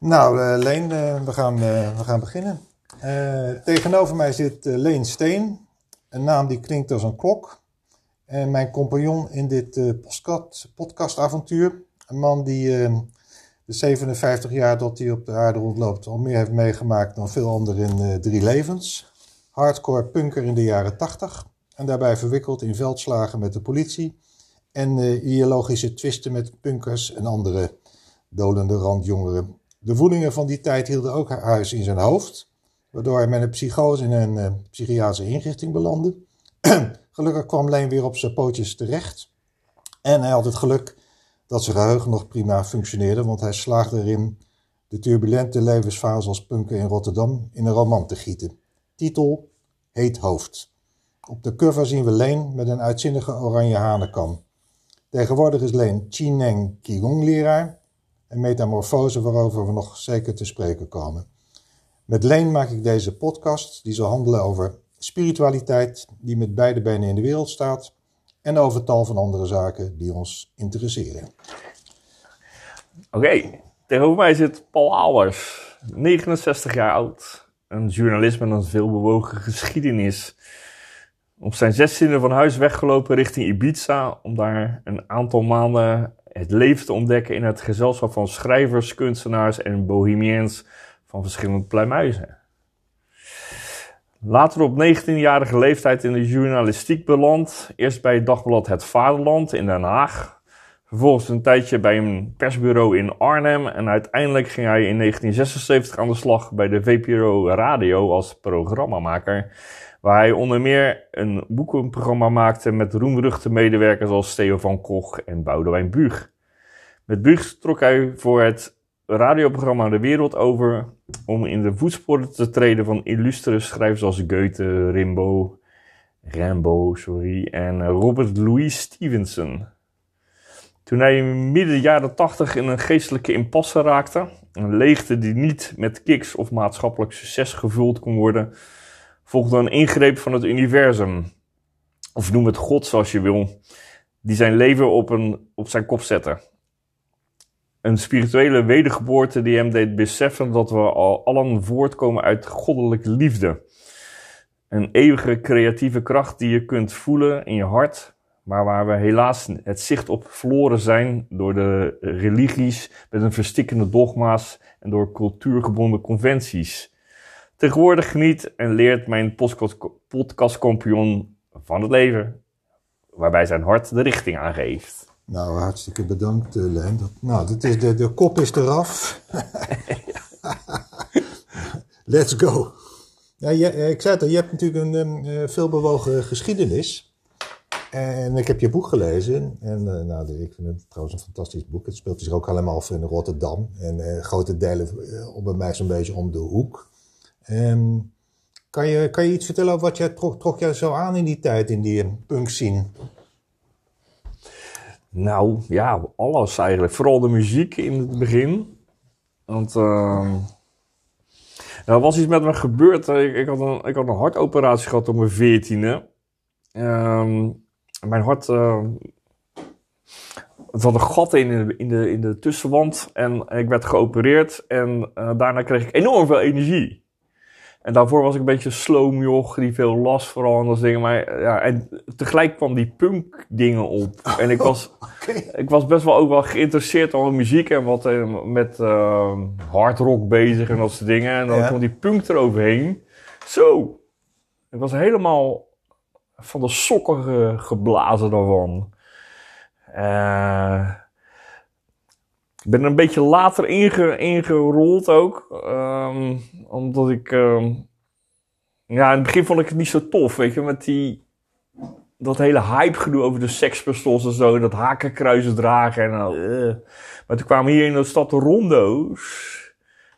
Nou, uh, Leen, uh, we, gaan, uh, we gaan beginnen. tegenover mij zit Leen Steen, een naam die klinkt als een klok. En mijn compagnon in dit podcast, podcastavontuur. Een man die de 57 jaar dat hij op de aarde rondloopt al meer heeft meegemaakt dan veel anderen in drie levens. Hardcore punker in de jaren 80 en daarbij verwikkeld in veldslagen met de politie en ideologische twisten met punkers en andere dolende randjongeren de voelingen van die tijd hielden ook huis in zijn hoofd, waardoor hij met een psychose in een uh, psychiatrische inrichting belandde. Gelukkig kwam Leen weer op zijn pootjes terecht. En hij had het geluk dat zijn geheugen nog prima functioneerde, want hij slaagde erin de turbulente levensfase als punker in Rotterdam in een roman te gieten. Titel Heet Hoofd. Op de cover zien we Leen met een uitzinnige oranje hanenkam. Tegenwoordig is Leen Chineng Qigong leraar en metamorfose waarover we nog zeker te spreken komen. Met Leen maak ik deze podcast die zal handelen over spiritualiteit die met beide benen in de wereld staat en over tal van andere zaken die ons interesseren. Oké, tegenover mij zit Paul Albers, 69 jaar oud, een journalist met een veelbewogen geschiedenis. Op zijn zestiende van huis weggelopen richting Ibiza om daar een aantal maanden het leven te ontdekken in het gezelschap van schrijvers, kunstenaars en bohemiens van verschillende pluimuizen. Later op 19-jarige leeftijd in de journalistiek beland. Eerst bij het dagblad Het Vaderland in Den Haag. Vervolgens een tijdje bij een persbureau in Arnhem. En uiteindelijk ging hij in 1976 aan de slag bij de VPRO Radio als programmamaker. Waar hij onder meer een boekenprogramma maakte met roemruchte medewerkers als Theo van Gogh en Boudewijn Buug. Met Buug trok hij voor het radioprogramma De Wereld over om in de voetsporen te treden van illustere schrijvers als Goethe, Rimbaud, Rimbaud sorry, en Robert Louis Stevenson. Toen hij midden jaren tachtig in een geestelijke impasse raakte, een leegte die niet met kicks of maatschappelijk succes gevuld kon worden, volgde een ingreep van het universum. Of noem het God zoals je wil, die zijn leven op, een, op zijn kop zette. Een spirituele wedergeboorte die hem deed beseffen dat we al allen voortkomen uit goddelijke liefde. Een eeuwige creatieve kracht die je kunt voelen in je hart, maar waar we helaas het zicht op verloren zijn door de religies met een verstikkende dogma's en door cultuurgebonden conventies. Tegenwoordig geniet en leert mijn podcastkampioen van het leven, waarbij zijn hart de richting aangeeft. Nou, hartstikke bedankt, uh, Len. nou, dat is de, de kop is eraf. Let's go. Ja, eh, ik zei het al, je hebt natuurlijk een um, veelbewogen geschiedenis. En ik heb je boek gelezen. En nou, ik vind het trouwens een fantastisch boek. Het speelt zich ook allemaal af in Rotterdam. En grote delen uh, bij mij zo'n beetje om de hoek. Um, kan, je, kan je iets vertellen over wat jij trok, trok zo aan in die tijd, in die punk scene? Nou, ja, alles eigenlijk. Vooral de muziek in het begin. Want uh, er was iets met me gebeurd. Ik, ik, had een, ik had een hartoperatie gehad op mijn veertiende. Uh, mijn hart... Uh, het had een gat in, in de, in de, in de tussenwand. En ik werd geopereerd. En uh, daarna kreeg ik enorm veel energie. En daarvoor was ik een beetje sloomjoch, die veel last vooral en dat dingen. Maar ja, en tegelijk kwam die punk dingen op. En ik was, ik was best wel ook wel geïnteresseerd in muziek en wat uh, met uh, hard rock bezig en dat soort dingen. En dan ja. kwam die punk eroverheen. Zo! Ik was helemaal van de sokken geblazen daarvan. Uh, ik ben er een beetje later inge, ingerold ook. Um, omdat ik. Um, ja, in het begin vond ik het niet zo tof, weet je, met die. Dat hele hype gedoe over de Sex Pistols en zo, dat hakenkruisen dragen en uh. Maar toen kwamen hier in de stad de Rondo's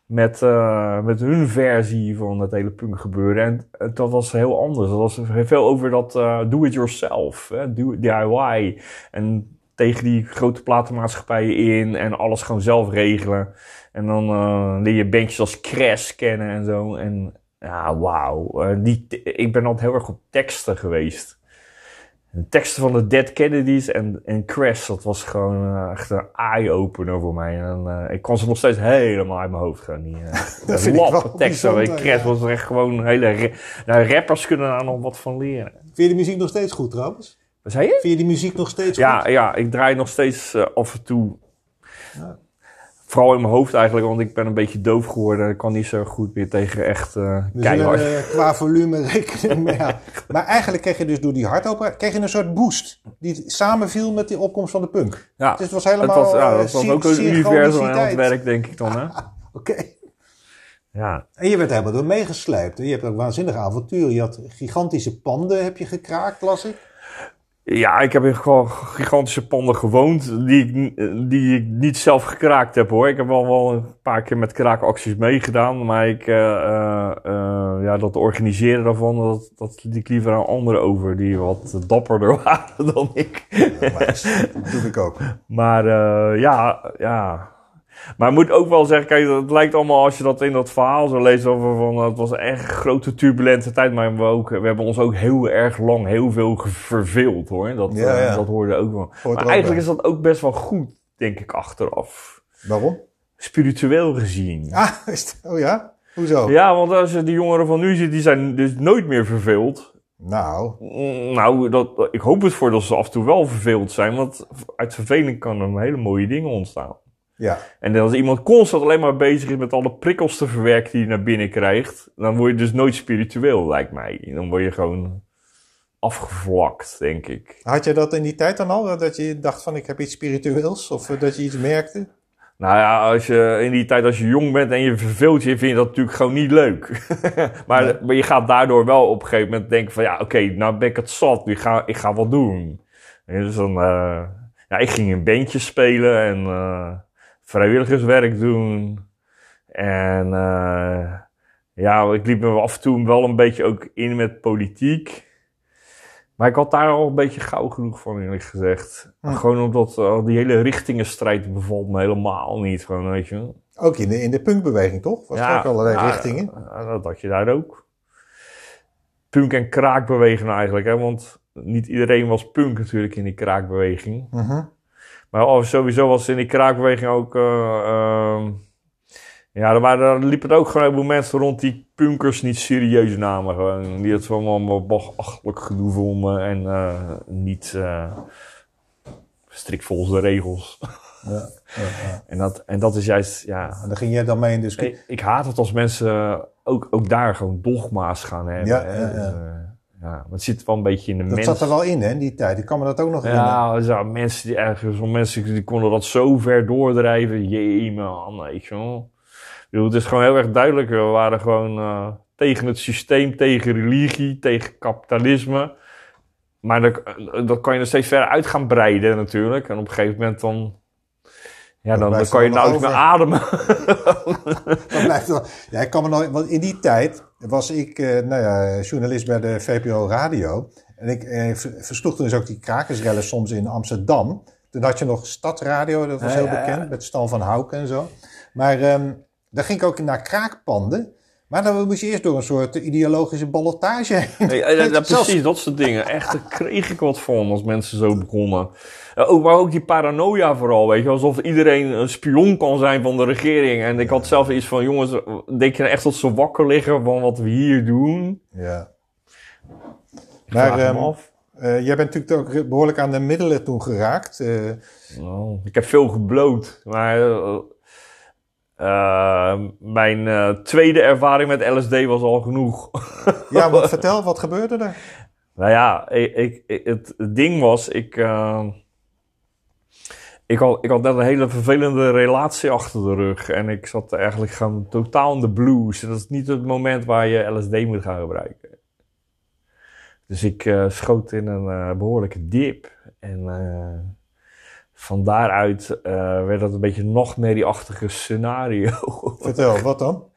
met, uh, met hun versie van het hele punk gebeuren. En dat was heel anders. Dat was veel over dat uh, do it yourself, do DIY. En tegen die grote platenmaatschappijen in en alles gewoon zelf regelen. En dan uh, leer je bandjes als Crash kennen en zo. En ja, wauw. Uh, die, ik ben altijd heel erg op teksten geweest. De teksten van de Dead Kennedys en, en Crash, dat was gewoon uh, echt een eye-opener voor mij. En uh, ik kon ze nog steeds helemaal uit mijn hoofd gaan. Die uh, dat vind ik wel teksten. Crash ja. was echt gewoon hele... Nou, rappers kunnen daar nog wat van leren. Vind je de muziek nog steeds goed trouwens? Wat zei je? Vind je die muziek nog steeds ja, goed? Ja, ik draai nog steeds af en toe... Ja. Vooral in mijn hoofd eigenlijk, want ik ben een beetje doof geworden. Ik kan niet zo goed meer tegen echt uh, dus keihard. Uh, qua volume. Maar, ja. maar eigenlijk kreeg je dus door die hardopera kreeg je een soort boost. Die samenviel met die opkomst van de punk. Ja, dus het was helemaal het was, ja, dat was ook een universum aan het werk, denk ik dan. Oké. Okay. Ja. En je werd helemaal door meegesleept. Je hebt ook waanzinnige avonturen. Je had gigantische panden heb je gekraakt, las ik. Ja, ik heb in gewoon gigantische panden gewoond die ik, die ik niet zelf gekraakt heb hoor. Ik heb wel, wel een paar keer met kraakacties meegedaan, maar ik, uh, uh, uh, ja, dat organiseren daarvan, dat, dat liet ik liever aan anderen over die wat dapperder waren dan ik. Ja, dat doe ik ook. Maar ja, ja. Maar ik moet ook wel zeggen, kijk, het lijkt allemaal als je dat in dat verhaal zo leest over van, het was echt een grote turbulente tijd, maar we, ook, we hebben ons ook heel erg lang heel veel verveeld hoor. Dat, Ja, ja. uh, dat hoorde ook wel. Hoort maar eigenlijk bij. is dat ook best wel goed, denk ik, achteraf. Waarom? Spiritueel gezien. Ah, is het- oh ja? Hoezo? Ja, want als je die jongeren van nu ziet, die zijn dus nooit meer verveeld. Nou, Mm, Nou, dat, ik hoop het voor dat ze af en toe wel verveeld zijn, want uit verveling kan er hele mooie dingen ontstaan. Ja. En als iemand constant alleen maar bezig is met alle prikkels te verwerken die je naar binnen krijgt, dan word je dus nooit spiritueel, lijkt mij. Dan word je gewoon afgevlakt, denk ik. Had je dat in die tijd dan al? Dat je dacht van ik heb iets spiritueels? Of eh, dat je iets merkte? Nou ja, als je in die tijd als je jong bent en je verveelt je, vind je dat natuurlijk gewoon niet leuk. maar, Nee. maar je gaat daardoor wel op een gegeven moment denken van ja, oké, nou ben ik het zat, ik ga, ik ga wat doen. En dus dan, eh, ja, ik ging in bandjes spelen en eh, vrijwilligerswerk doen. En eh, ja, ik liep me af en toe wel een beetje ook in met politiek. Maar ik had daar al een beetje gauw genoeg van, eerlijk gezegd. Hm. Gewoon omdat eh, die hele richtingenstrijd bevalt me helemaal niet, gewoon, weet je. Ook in de, in de punkbeweging, toch? Was er ook allerlei ja, richtingen? ja, dat had je daar ook. Punk en kraakbeweging eigenlijk, hè. Want niet iedereen was punk natuurlijk in die kraakbeweging. Mhm. Maar oh, sowieso was in die kraakbeweging ook... ehm, ja, er, waren, er liepen ook gewoon een heleboel mensen rond die punkers niet serieus namen. Gewoon. Die het van allemaal belachelijk gedoe vonden en eh, niet eh, strikt volgens de regels. Ja, ja, ja. En dat, en dat is juist, ja... En daar ging jij dan mee in discussie? Ik, ik haat het als mensen ook, ook daar gewoon dogma's gaan hebben. Ja, hè. ja, Dus, ja. Ja, het zit wel een beetje in de Dat mens. zat er wel in, hè, die tijd. Ik kan me dat ook nog herinneren. Ja, mensen die ergens, mensen die konden dat zo ver doordrijven. Jee, man, weet je wel. Ik bedoel, het is gewoon heel erg duidelijk. We waren gewoon eh, tegen het systeem, tegen religie, tegen kapitalisme. Maar dat, dat kan je er steeds verder uit gaan breiden natuurlijk. En op een gegeven moment dan... Ja, Dan kan je wel nauwelijks meer ademen. Dat blijft wel. Ja, ik kan me nog, want in die tijd was ik eh, nou ja, journalist bij de VPRO Radio. En ik eh, ver- versloeg toen dus ook die krakersrellen soms in Amsterdam. Toen had je nog Stadradio, dat was Ja, heel ja, bekend, met Stan van Houken en zo. Maar ehm daar ging ik ook naar kraakpanden. Maar dan moest je eerst door een soort ideologische ballotage heen. Nee, eh, ja, Zelfs- precies, dat soort dingen. Echt, daar kreeg ik wat van als mensen zo begonnen. Ja, ook, maar ook die paranoia vooral, weet je. Alsof iedereen een spion kan zijn van de regering. En ik had zelf iets van, jongens, denk je nou echt dat ze wakker liggen van wat we hier doen? Ja. Ik Maar, vraag me ehm, af. Eh, jij bent natuurlijk ook behoorlijk aan de middelen toen geraakt. Eh, Nou, ik heb veel gebloot, maar... eh, eh, mijn eh, tweede ervaring met LSD was al genoeg. ja, wat, vertel, wat gebeurde er? Nou ja, ik, ik, ik- het, ding was, ik, eh, ik, had, ik had net een hele vervelende relatie achter de rug. En ik zat eigenlijk gewoon totaal in de blues. En dat is niet het moment waar je LSD moet gaan gebruiken. Dus ik eh, schoot in een eh, behoorlijke dip. En van daaruit eh, werd dat een beetje een nachtmerrieachtige scenario. Vertel, wat dan?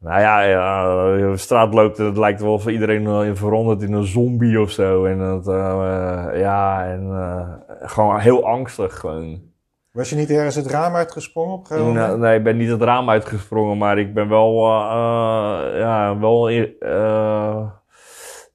Nou ja, ja, de straat loopt en het lijkt wel of iedereen eh, verandert in een zombie of zo. En dat, eh, ja, en eh, gewoon heel angstig gewoon. Was je niet ergens het raam uitgesprongen op Nee, moment? nee, ik ben niet het raam uitgesprongen, maar ik ben wel, eh, eh, ja, wel, eh,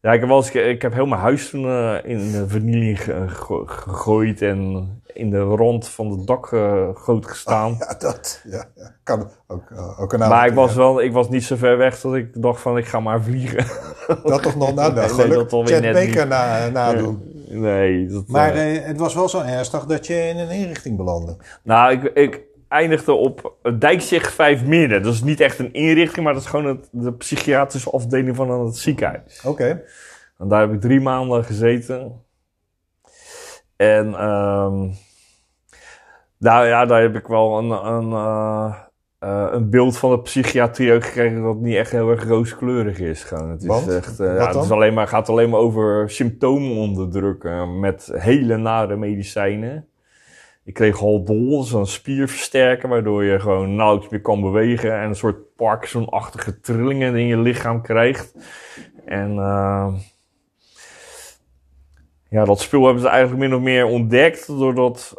Ja, ik heb, wel eens, ik heb heel mijn huis toen in vernieling ge- ge- gegooid en in de rond van het dak eh, groot gestaan. Ja, dat ja, ja. kan ook, eh, ook een maar ik was, wel, ik was niet zo ver weg dat ik dacht van ik ga maar vliegen. Dat toch nog nou, Nee, dat alweer Chad net Baker na, nadoen. nee. Dat, Maar eh, het was wel zo ernstig dat je in een inrichting belandde. nou, ik, ik eindigde op het Dijkzicht 5 midden. Dat is niet echt een inrichting, maar dat is gewoon het, de psychiatrische afdeling van het ziekenhuis. Oké. En daar heb ik drie maanden gezeten. En ehm, nou ja, daar heb ik wel een, een, eh, eh, een beeld van de psychiatrie ook gekregen dat het niet echt heel erg rooskleurig is. Gewoon. Het, is Want? echt, eh, ja, het is alleen maar, gaat alleen maar over symptomen onderdrukken met hele nare medicijnen. Ik kreeg Haldol, dat is een spierversterker, waardoor je gewoon nauwelijks meer kan bewegen en een soort Parkinson-achtige trillingen in je lichaam krijgt. En eh, ja, dat spul hebben ze eigenlijk min of meer ontdekt, doordat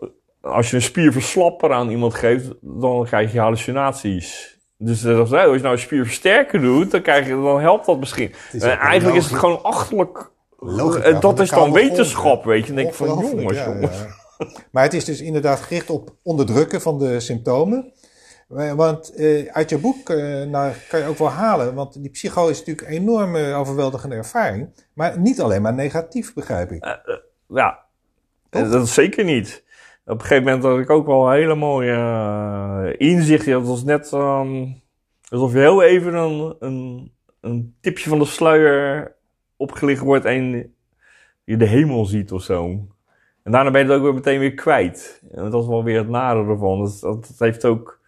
eh, als je een spierverslapper aan iemand geeft, dan krijg je hallucinaties. Dus eh, nou, als je nou een spierversterker doet, dan, krijg je, dan helpt dat misschien. is En ook eigenlijk is het gewoon achterlijk. Logica Eh, van dat is dan wetenschap, weet je. Dan denk ik van, jongens, ja, jongens. ja. Maar het is dus inderdaad gericht op onderdrukken van de symptomen. Eh, Want eh, uit je boek eh, nou, kan je ook wel halen, want die psycho is natuurlijk een enorme overweldigende ervaring. Maar niet alleen maar negatief, begrijp ik. Ja, Toch? dat is zeker niet. Op een gegeven moment had ik ook wel hele mooie inzichten. Dat was net ehm, alsof je heel even een, een, een tipje van de sluier opgelicht wordt en je de hemel ziet of zo. En daarna ben je het ook weer meteen weer kwijt. En dat is wel weer het nare ervan. Dat, dat, dat heeft ook,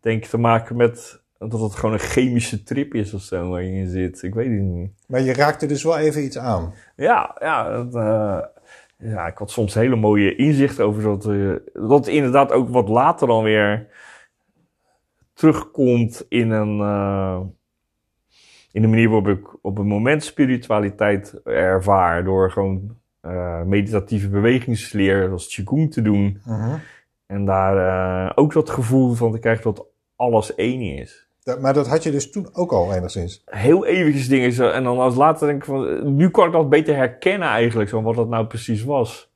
denk te maken met dat het gewoon een chemische trip is of zo waar je in zit. Ik weet het niet. Maar je raakte dus wel even iets aan. Ja, ja, dat, eh, ja, ik had soms hele mooie inzichten over dat. eh, dat inderdaad ook wat later dan weer terugkomt in een. eh, in de manier waarop ik op een moment spiritualiteit ervaar. Door gewoon meditatieve bewegingsleer, zoals Qigong te doen. En daar ook dat gevoel van te krijgen dat alles één is Dat- maar dat had je dus toen ook al enigszins. heel eventjes dingen zo. En dan als later denk ik van, nu kan ik dat beter herkennen eigenlijk, zo wat dat nou precies was.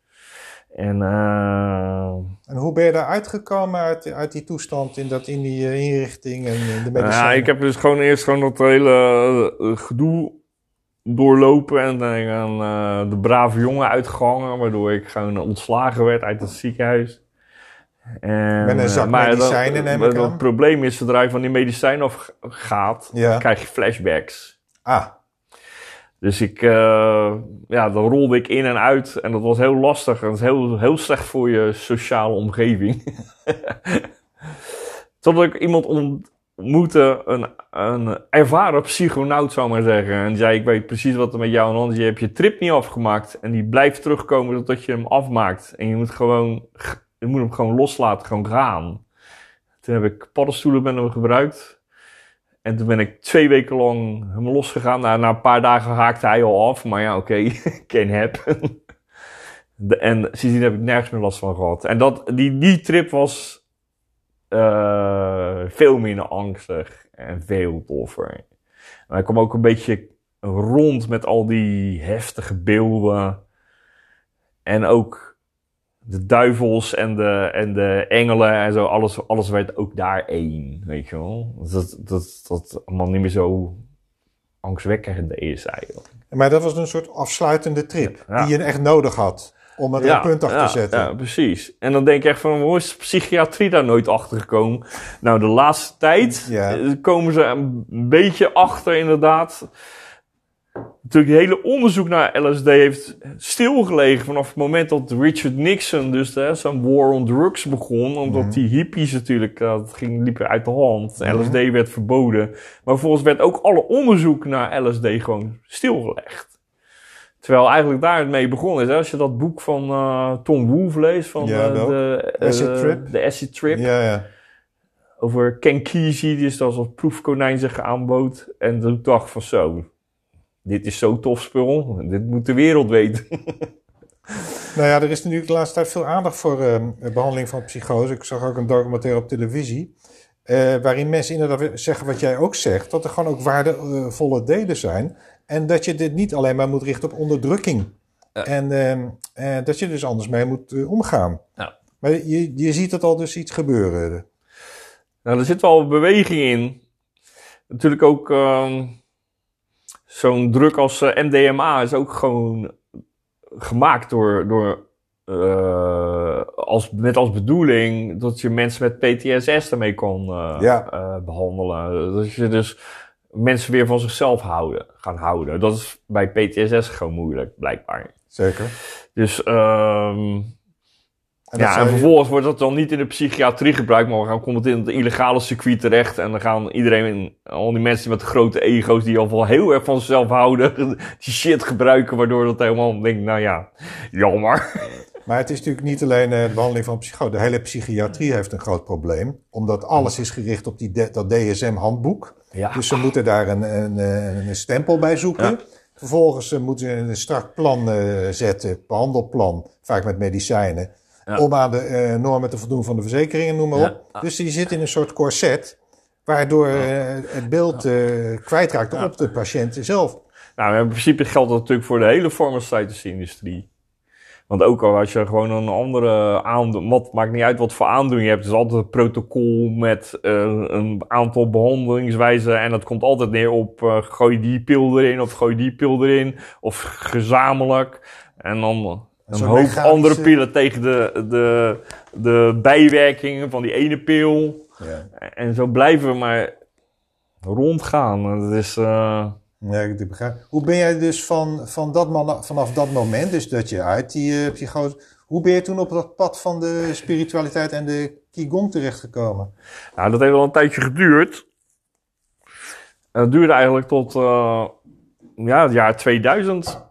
En eh, En hoe ben je daar uitgekomen uit, uit die toestand in, dat, in die eh, inrichting en in de nou medicijnen? ja, ik heb dus gewoon eerst gewoon dat hele eh, gedoe doorlopen en dan aan eh, de brave jongen uitgehangen, waardoor ik gewoon ontslagen werd uit het ziekenhuis. En, Met een zak eh, maar dat- medicijnen, neem ik aan. Het probleem is, zodra je van die medicijnen afgaat, Ja. krijg je flashbacks. Ah, Dus ik, eh, ja, dan rolde ik in en uit en dat was heel lastig. En dat is heel, heel slecht voor je sociale omgeving. Totdat ik iemand ontmoette, een, een ervaren psychonaut zou ik maar zeggen. En die zei, ik weet precies wat er met jou aan de hand is. Je hebt je trip niet afgemaakt en die blijft terugkomen totdat je hem afmaakt. En je moet, gewoon, je moet hem gewoon loslaten, gewoon gaan. Toen heb ik paddenstoelen met hem gebruikt. En toen ben ik twee weken lang hem losgegaan. Nou, na een paar dagen haakte hij al af. Maar ja, oké, can happen. En sindsdien heb ik nergens meer last van gehad. En dat, die, die trip was eh, veel minder angstig en veel toffer. Maar ik kwam ook een beetje rond met al die heftige beelden. En ook de duivels en de, en de engelen en zo, alles, alles werd ook daar één, weet je wel. Dat dat, dat allemaal niet meer zo angstwekkend is eigenlijk. maar dat was een soort afsluitende trip Ja. die je echt nodig had om er een punt achter te zetten. Ja, precies. En dan denk je echt van, hoe is psychiatrie daar nooit achter gekomen? Nou, de laatste tijd komen ze een beetje achter inderdaad. Natuurlijk, het hele onderzoek naar LSD heeft stilgelegen vanaf het moment dat Richard Nixon dus hè, zijn war on drugs begon. Omdat Mhm. die hippies natuurlijk, eh, dat ging lieper uit de hand. Mhm. LSD werd verboden. Maar vervolgens werd ook alle onderzoek naar LSD gewoon stilgelegd. Terwijl eigenlijk daar het mee begonnen is. Hè? Als je dat boek van eh, Tom Wolfe leest, van Ja, eh, de, eh, Acid Trip? de Acid Trip. Ja, ja. Over Ken Kesey, die is als een proefkonijn zich aanbood. En toen dacht van zo, dit is zo tof spul. Dit moet de wereld weten. Nou ja, er is natuurlijk de laatste tijd veel aandacht voor eh, behandeling van psychose. Ik zag ook een documentaire op televisie. eh, waarin mensen inderdaad zeggen wat jij ook zegt. Dat er gewoon ook waardevolle delen zijn. En dat je dit niet alleen maar moet richten op onderdrukking. Ja. En ehm, eh, dat je dus anders mee moet omgaan. Ja. Maar je, je ziet het al dus iets gebeuren. Nou, er zit wel beweging in. Natuurlijk ook ehm, zo'n druk als eh, MDMA is ook gewoon gemaakt door, door eh, als, met als bedoeling dat je mensen met PTSS ermee kon eh, Ja. eh, behandelen. Dat je dus mensen weer van zichzelf houden, gaan houden. Dat is bij PTSS gewoon moeilijk, blijkbaar. Zeker. Dus ehm En ja, en je- vervolgens wordt dat dan niet in de psychiatrie gebruikt, maar dan komt het in het illegale circuit terecht. En dan gaan iedereen, al die mensen met grote ego's die al wel heel erg van zichzelf houden, die shit gebruiken, waardoor dat helemaal denkt, nou ja, jammer. Maar het is natuurlijk niet alleen eh, de behandeling van psycho. De hele psychiatrie heeft een groot probleem. Omdat alles is gericht op die, dat DSM-handboek. Ja. Dus ze moeten daar een, een, een, een stempel bij zoeken. Ja. Vervolgens eh, moeten ze een strak plan eh, zetten, behandelplan, vaak met medicijnen. Ja. Om aan de eh, normen te voldoen van de verzekeringen, noem maar op. Dus die zit in een soort corset, waardoor eh, het beeld eh, kwijtraakt op de patiënt zelf. Nou, in principe geldt dat natuurlijk voor de hele farmaceutische industrie. Want ook al als je gewoon een andere aandoening, wat maakt niet uit wat voor aandoening je hebt, het is altijd een protocol met een aantal behandelingswijzen en dat komt altijd neer op eh, gooi die pil erin of gooi die pil erin of gezamenlijk. En dan een hoop mechanische- andere pillen tegen de, de, de bijwerkingen van die ene pil. Ja. En zo blijven we maar rondgaan. Dat is... eh, Ja, ik begrijp. Hoe ben jij dus van, van dat man, vanaf dat moment, dus dat je uit die uh, psychose... Hoe ben je toen op dat pad van de spiritualiteit en de Qigong terechtgekomen? Nou, dat heeft wel een tijdje geduurd. En Het duurde eigenlijk tot eh, ja, het jaar 2000.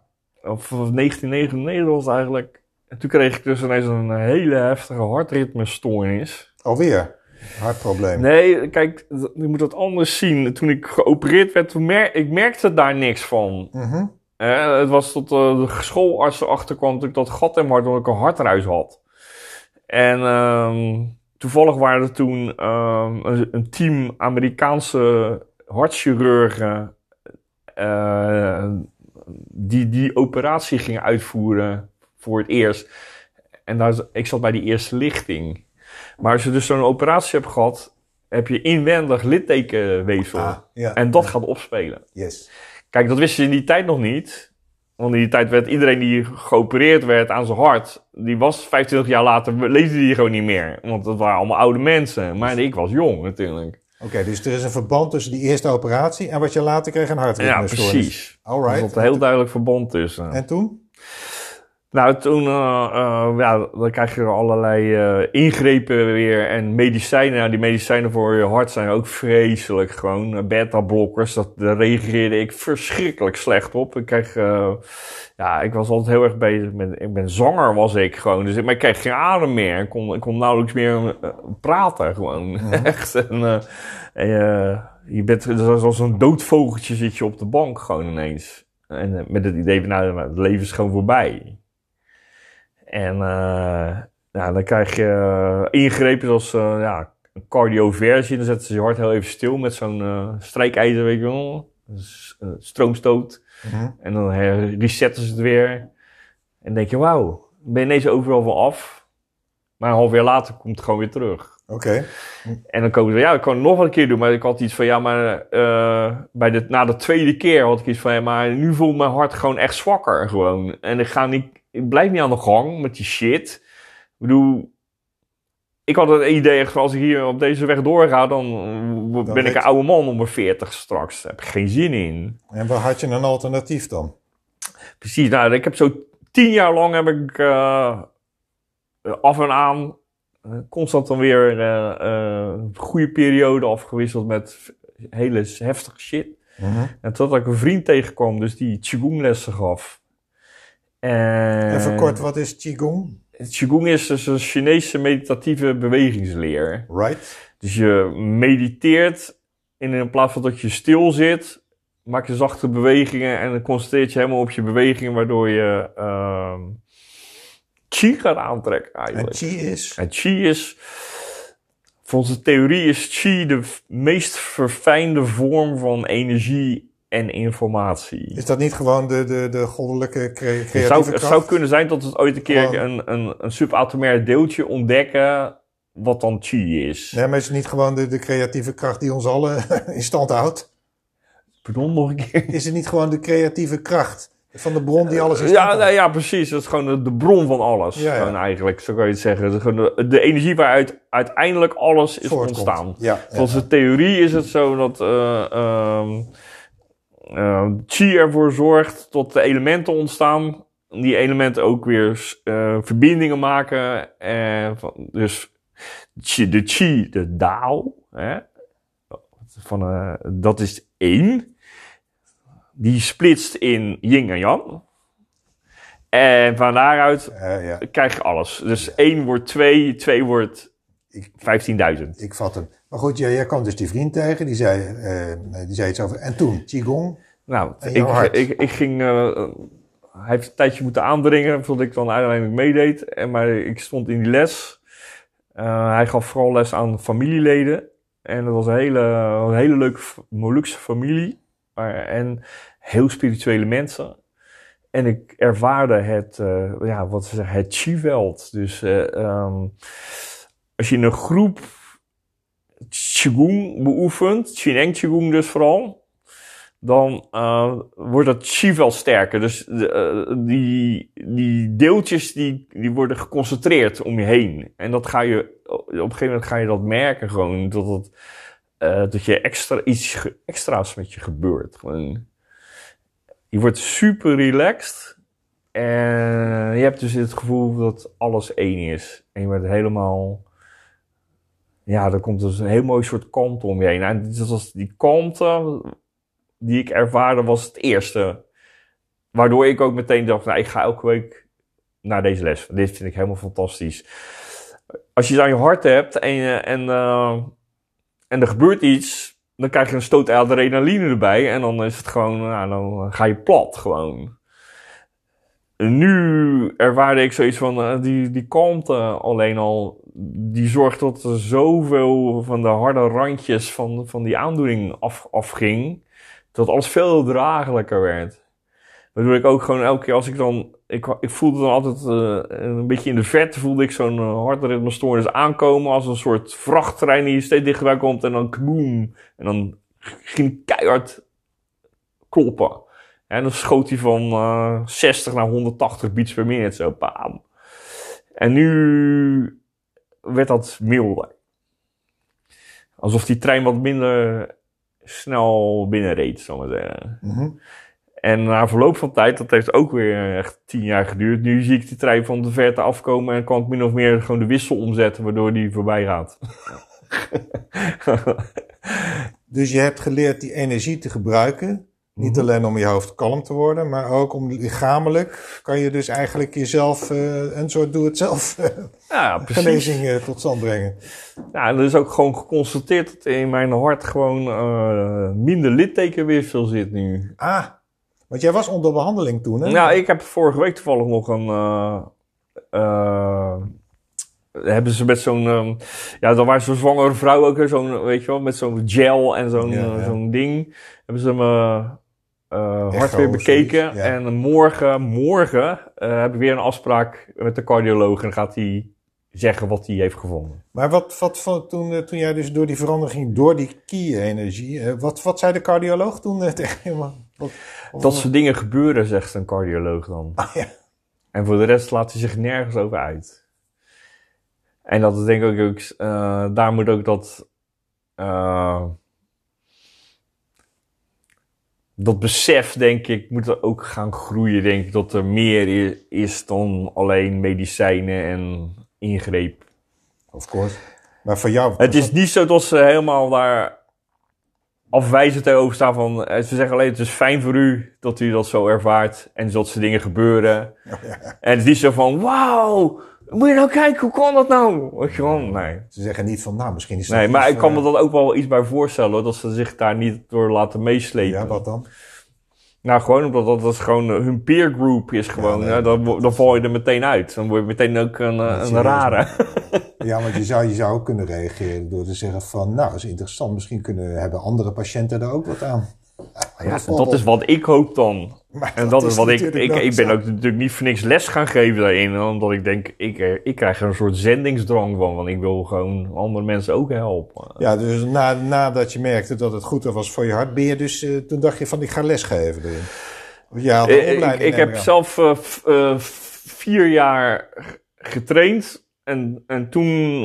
Of 1999 was het eigenlijk. En toen kreeg ik dus ineens een hele heftige hartritmestoornis. Alweer? Hartprobleem. Nee, kijk, je moet dat anders zien. Toen ik geopereerd werd, toen mer ik merkte daar niks van. Mhm. Eh, het was tot eh, de schoolarts erachter kwam dat ik dat gat in mijn hart, omdat ik een hartruis had. En ehm, toevallig waren er toen ehm, een, een team Amerikaanse hartchirurgen eh, die die operatie gingen uitvoeren voor het eerst. En daar, ik zat bij die eerste lichting. Maar als je dus zo'n operatie hebt gehad, heb je inwendig littekenweefsel. Ah, ja. En dat gaat opspelen. Yes. Kijk, dat wisten ze in die tijd nog niet. Want in die tijd werd iedereen die geopereerd werd aan zijn hart, die was 25 jaar later, leefde die gewoon niet meer. Want dat waren allemaal oude mensen. Maar ik was jong natuurlijk. Oké, dus er is een verband tussen die eerste operatie en wat je later kreeg, een Ja, hartritmestoornis. precies. Er Alright. zat een heel duidelijk verband tussen. En toen? Nou, toen, uh, uh, ja, dan krijg je allerlei uh, ingrepen weer en medicijnen. Nou, die medicijnen voor je hart zijn ook vreselijk gewoon. Beta-blokkers, dat, daar reageerde ik verschrikkelijk slecht op. Ik kreeg, ja, ik was altijd heel erg bezig met, ik ben zanger was ik gewoon. Dus ik, maar ik kreeg geen adem meer. Ik kon, ik kon nauwelijks meer praten gewoon. Mm. Echt. En, je bent zoals een doodvogeltje zit je op de bank gewoon ineens. En met het idee van, nou, het leven is gewoon voorbij. En uh, ja, dan krijg je uh, ingrepen zoals uh, ja, een cardioversie. Dan zetten ze je hart heel even stil met zo'n strijkijzer, weet je wel. stroomstoot. Mhm. Mm -hmm. En dan resetten ze het weer. En dan denk je, wauw, ben je ineens overal van af. Maar een half jaar later komt het gewoon weer terug. Oké. Okay. En dan komen ze, ja, ik kan het nog wel een keer doen. Maar ik had iets van, ja, maar bij de, na de tweede keer had ik iets van, ja, maar nu voelt mijn hart gewoon echt zwakker gewoon. En ik ga niet blijf niet aan de gang met die shit. Ik bedoel, ik had het idee echt als ik hier op deze weg doorga, dan, dan ben ik een oude man om mijn 40 straks. Daar heb ik geen zin in. En waar had je een alternatief dan? Precies, nou, ik heb zo tien jaar lang heb ik uh, af en aan uh, constant dan weer uh, een goede periode afgewisseld met hele heftige shit. Mm -hmm. En totdat ik een vriend tegenkwam, dus die Qigong lessen gaf. En Even kort, wat is Qigong? Qigong is dus een Chinese meditatieve bewegingsleer. Right. Dus je mediteert en in plaats van dat je stil zit, maak je zachte bewegingen en dan concentreert je helemaal op je bewegingen, waardoor je uh, chi gaat aantrekken eigenlijk. En chi is? En chi is, volgens de theorie is chi de meest verfijnde vorm van energie en informatie. Is dat niet gewoon de, de, de goddelijke cre- creatieve zou, kracht? het zou kunnen zijn dat we ooit een keer Gewoon- een, een, een subatomair deeltje ontdekken wat dan chi is. Nee, maar is het niet gewoon de, de creatieve kracht die ons allen in stand houdt? Pardon, nog een keer? Is het niet gewoon de creatieve kracht van de bron die alles stand Ja, nou ja, precies. Dat is gewoon de, de bron van alles. Ja, eigenlijk, zo kan je het zeggen. Is de, de energie waaruit uiteindelijk alles is Voortkomt. ontstaan. Ja, Volgens de theorie is het zo dat eh, chi ervoor zorgt dat de elementen ontstaan. Die elementen ook weer eh, verbindingen maken. En van, dus de chi, de Dao, hè, van, eh, dat is één. Die splitst in yin en yang. En van daaruit Eh, ja. krijg je alles. Dus één wordt twee, twee wordt Ik- 15.000. Ik vat hem. Maar goed, jij, jij kwam dus die vriend tegen, die zei, eh, die zei iets over. En toen, Qigong. Nou, ik, ik, ik ging. eh, hij heeft een tijdje moeten aandringen voordat ik dan uiteindelijk meedeed. En, maar ik stond in die les. Eh, hij gaf vooral les aan familieleden. En dat was een hele, een hele leuke Molukse familie. Maar, en heel spirituele mensen. En ik ervaarde het, ja, wat ze zeggen, het chi-veld. Dus eh, ehm, als je in een groep Qigong beoefent, Qineng Qigong dus vooral, dan eh, wordt dat chi wel sterker. Dus de, eh, die, die deeltjes die, die worden geconcentreerd om je heen. En dat ga je, op een gegeven moment ga je dat merken gewoon, dat, het, eh, dat je extra, iets extra's met je gebeurt. Gewoon, je wordt super relaxed. En je hebt dus het gevoel dat alles één is. En je wordt helemaal... Ja, er komt dus een heel mooi soort kalmte om je heen. En dat was die kalmte die ik ervaarde was het eerste. Waardoor ik ook meteen dacht, nou, ik ga elke week naar deze les. Dit vind ik helemaal fantastisch. Als je het aan je hart hebt en, en, eh, en er gebeurt iets, dan krijg je een stoot adrenaline erbij. En dan is het gewoon, nou, dan ga je plat gewoon. Nu ervaarde ik zoiets van, eh, die, die kalmte alleen al, die zorgt dat er zoveel van de harde randjes van, van die aandoening af, afging, dat alles veel draaglijker werd. Waardoor ik ook gewoon elke keer als ik dan, ik, ik voelde dan altijd eh, een beetje in de verte, voelde ik zo'n uh, hartritmestoornis aankomen als een soort vrachttrein die steeds dichterbij komt en dan kboem. En dan ging keihard kloppen. En dan schoot hij van eh 60 naar 180 beats per minute, zo bam. En nu werd dat milder. Alsof die trein wat minder snel binnenreed, zal ik maar zeggen. Mhm. En na verloop van tijd, dat heeft ook weer echt tien jaar geduurd. Nu zie ik die trein van de verte afkomen en kan ik min of meer gewoon de wissel omzetten, waardoor die voorbij gaat. Dus je hebt geleerd die energie te gebruiken. Niet Mhm. alleen om je hoofd kalm te worden, maar ook om lichamelijk kan je dus eigenlijk jezelf eh, een soort doe-het-zelf eh, ja, precies. genezing eh, tot stand brengen. Ja, er is ook gewoon geconstateerd dat in mijn hart gewoon eh, minder littekenweefsel zit nu. Ah, want jij was onder behandeling toen, hè? Nou, ik heb vorige week toevallig nog een. hebben ze met zo'n. ehm, ja, dan waren zo'n zwangere vrouw ook, zo'n, weet je wel, met zo'n gel en zo'n Ja, ja. zo'n ding. Hebben ze me eh hart Echo weer bekeken. zoiets, ja. En morgen, morgen eh, heb ik weer een afspraak met de cardioloog. En gaat hij zeggen wat hij heeft gevonden. Maar wat, wat, toen, eh, toen jij dus door die verandering door die ki-energie, wat, wat zei de cardioloog toen tegen je? Dat soort dingen gebeuren, zegt een cardioloog dan. Ah, ja. En voor de rest laat hij zich nergens over uit. En dat is denk ik ook, eh, daar moet ook dat, eh, dat besef, denk ik, moet er ook gaan groeien. Denk ik dat er meer is dan alleen medicijnen en ingreep. Of course. Maar voor jou... Het is niet zo dat ze helemaal daar afwijzend tegenover staan van, eh, ze zeggen alleen het is fijn voor u dat u dat zo ervaart en dat soort dingen gebeuren. En het is niet zo van, wauw, moet je nou kijken, hoe kan dat nou? Weet je wel, nee. Ze zeggen niet van, nou, misschien is dat Nee, maar ik kan eh, me dat ook wel iets bij voorstellen, hoor, dat ze zich daar niet door laten meeslepen. Ja, wat dan? Nou, gewoon omdat dat, dat is gewoon eh, hun peer group is gewoon, nee, hè, dan, val je er meteen uit. Dan word je meteen ook een, eh, een rare. Ja, want je zou, je zou ook kunnen reageren door te zeggen van, nou, is interessant, misschien kunnen hebben andere patiënten daar ook wat aan. Ja, dat is wat ik hoop dan. Maar En dat is wat ik. Ik, ik ben ook natuurlijk niet voor niks les gaan geven daarin. Omdat ik denk, ik, eh, ik krijg er een soort zendingsdrang van. Want ik wil gewoon andere mensen ook helpen. Ja, dus na, nadat je merkte dat het goed was voor je hart, ben je dus, eh, toen dacht je van ik ga lesgeven een Eh, ik, opleiding. ik neem heb zelf vier jaar getraind. En, en toen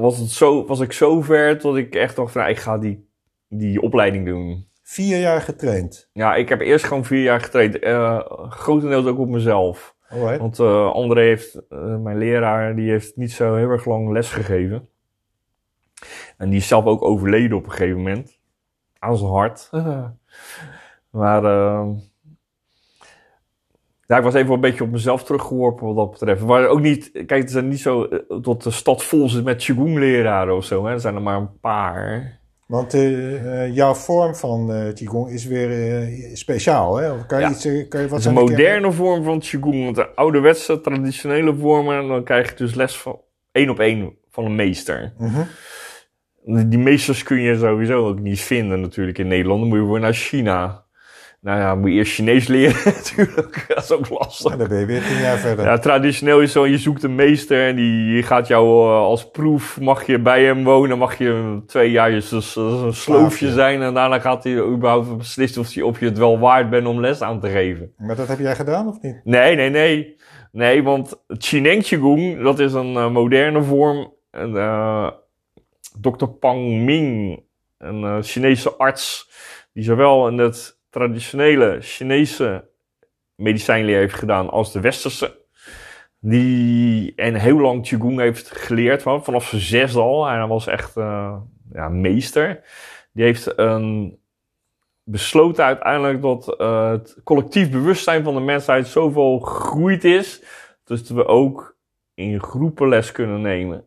was, het zo, was ik zo ver dat ik echt dacht van, nou, ik ga die, die opleiding doen. Vier jaar getraind. Ja, ik heb eerst gewoon vier jaar getraind. eh grotendeels ook op mezelf. Alright. Want eh André heeft, eh, mijn leraar, die heeft niet zo heel erg lang les gegeven. En die is zelf ook overleden op een gegeven moment. Aan zijn hart. maar ja, ik was even een beetje op mezelf teruggeworpen wat dat betreft. Maar ook niet, kijk, het is niet zo dat de stad vol zit met Qigong-leraren of zo. Hè. Er zijn er maar een paar. Want eh, eh, jouw vorm van eh Qigong is weer speciaal, hè? Of kan je Ja. iets, kan je wat Het is een moderne vorm van Qigong. Want de ouderwetse, traditionele vormen, dan krijg je dus les van één op één van een meester. Mhm. Die meesters kun je sowieso ook niet vinden natuurlijk in Nederland. Dan moet je voor naar China. Nou ja, moet je eerst Chinees leren natuurlijk. Dat is ook lastig. En dan ben je weer tien jaar verder. Ja, traditioneel is zo, je zoekt een meester en die gaat jou eh, als proef, mag je bij hem wonen, mag je twee jaar een sloofje zijn en daarna gaat hij überhaupt beslissen of je, of je het wel waard bent om les aan te geven. Maar dat heb jij gedaan of niet? Nee, nee, nee. Nee, want Chineng Qigong, dat is een eh, moderne vorm. En, eh, Dr. Pang Ming, een Chinese arts, die zowel in het traditionele Chinese medicijnleer heeft gedaan als de westerse. Die en heel lang Qigong heeft geleerd, van, vanaf zijn zesde al. Hij was echt eh, ja, meester. Die heeft een besloten uiteindelijk dat eh, het collectief bewustzijn van de mensheid zoveel gegroeid is, dus dat we ook in groepen les kunnen nemen.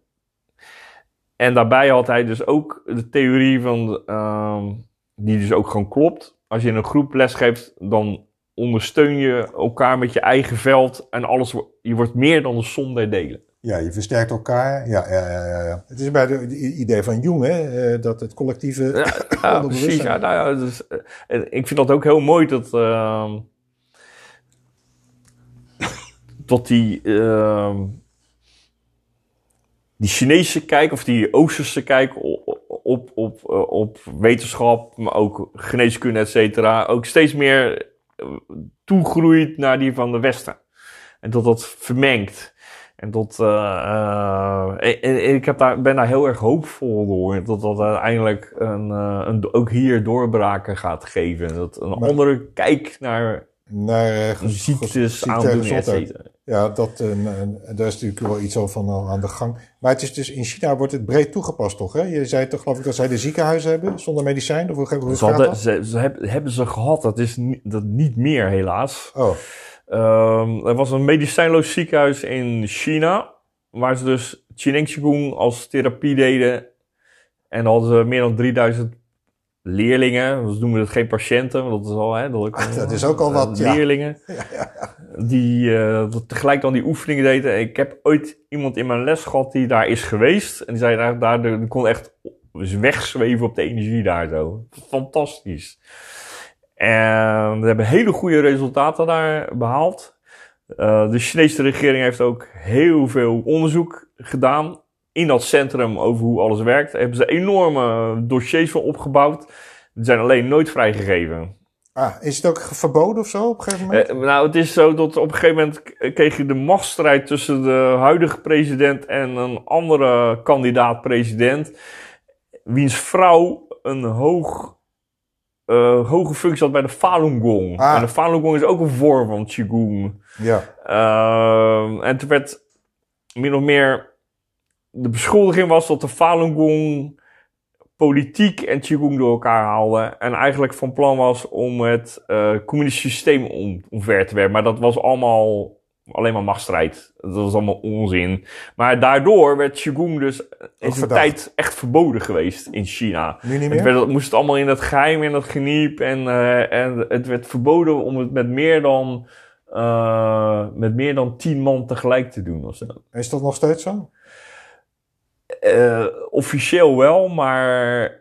En daarbij had hij dus ook de theorie van, ehm, die dus ook gewoon klopt. Als je in een groep les geeft, dan ondersteun je elkaar met je eigen veld en alles, je wordt meer dan de som der delen. Ja, je versterkt elkaar. Ja, ja, ja, ja. ja. Het is bij de, de idee van Jung, hè? eh, dat het collectieve... Ja, ja precies. Ja, nou ja, dus, eh, ik vind dat ook heel mooi dat, ehm, dat die, ehm, die Chinese kijk of die Oosterse kijk op, op, op, eh, op wetenschap, maar ook geneeskunde, et cetera, ook steeds meer eh, toegroeit naar die van de Westen. En dat dat vermengt. En dat, en- en ik heb daar, ben daar heel erg hoopvol door. Dat dat uiteindelijk een, een, ook hier doorbraken gaat geven. Dat een Maar- andere kijk naar naar eh, gez- ziektes, ziekte en aandoeningen. Ja, dat, eh, en daar is natuurlijk wel iets al van aan de gang. Maar het is dus in China wordt het breed toegepast, toch? Hè? Je zei toch, geloof ik, dat zij de ziekenhuizen hebben zonder medicijn? Of hoe, hoe Ze hadden, ze, ze hebben, ze gehad, dat is niet, dat niet meer helaas. Oh, Ehm, er was een medicijnloos ziekenhuis in China, waar ze dus Qineng Qigong als therapie deden. En hadden ze meer dan 3000 leerlingen, dus noemen we het geen patiënten, want dat is al, hè, dat, ook- dat is ook al wat, ja. Leerlingen, die eh, dat tegelijk dan die oefeningen deden. Ik heb ooit iemand in mijn les gehad die daar is geweest. En die zei daar, daar die kon echt wegzweven op de energie daar zo. Fantastisch. En we hebben hele goede resultaten daar behaald. Eh, de Chinese regering heeft ook heel veel onderzoek gedaan in dat centrum over hoe alles werkt. Daar hebben ze enorme dossiers voor opgebouwd. Die zijn alleen nooit vrijgegeven. ah, is het ook verboden of zo op een gegeven moment? Eh, nou, het is zo dat op een gegeven moment kreeg je de machtsstrijd tussen de huidige president en een andere kandidaat-president. Wiens vrouw een hoog, eh, hoge functie had bij de Falun Gong. Ah. En de Falun Gong is ook een vorm van Qigong. ja. Ehm, en toen werd min of meer. De beschuldiging was dat de Falun Gong politiek en Qigong door elkaar haalde. En eigenlijk van plan was om het eh communistische systeem om, omver te werpen. Maar dat was allemaal alleen maar machtsstrijd. Dat was allemaal onzin. Maar daardoor werd Qigong dus in zijn verdacht. tijd echt verboden geweest in China. Nu niet Het meer? werd, het moest allemaal in het geheim, in het geniep. En, eh, en het werd verboden om het met meer dan, eh, met meer dan tien man tegelijk te doen of zo. Is dat nog steeds zo? Eh, officieel wel, maar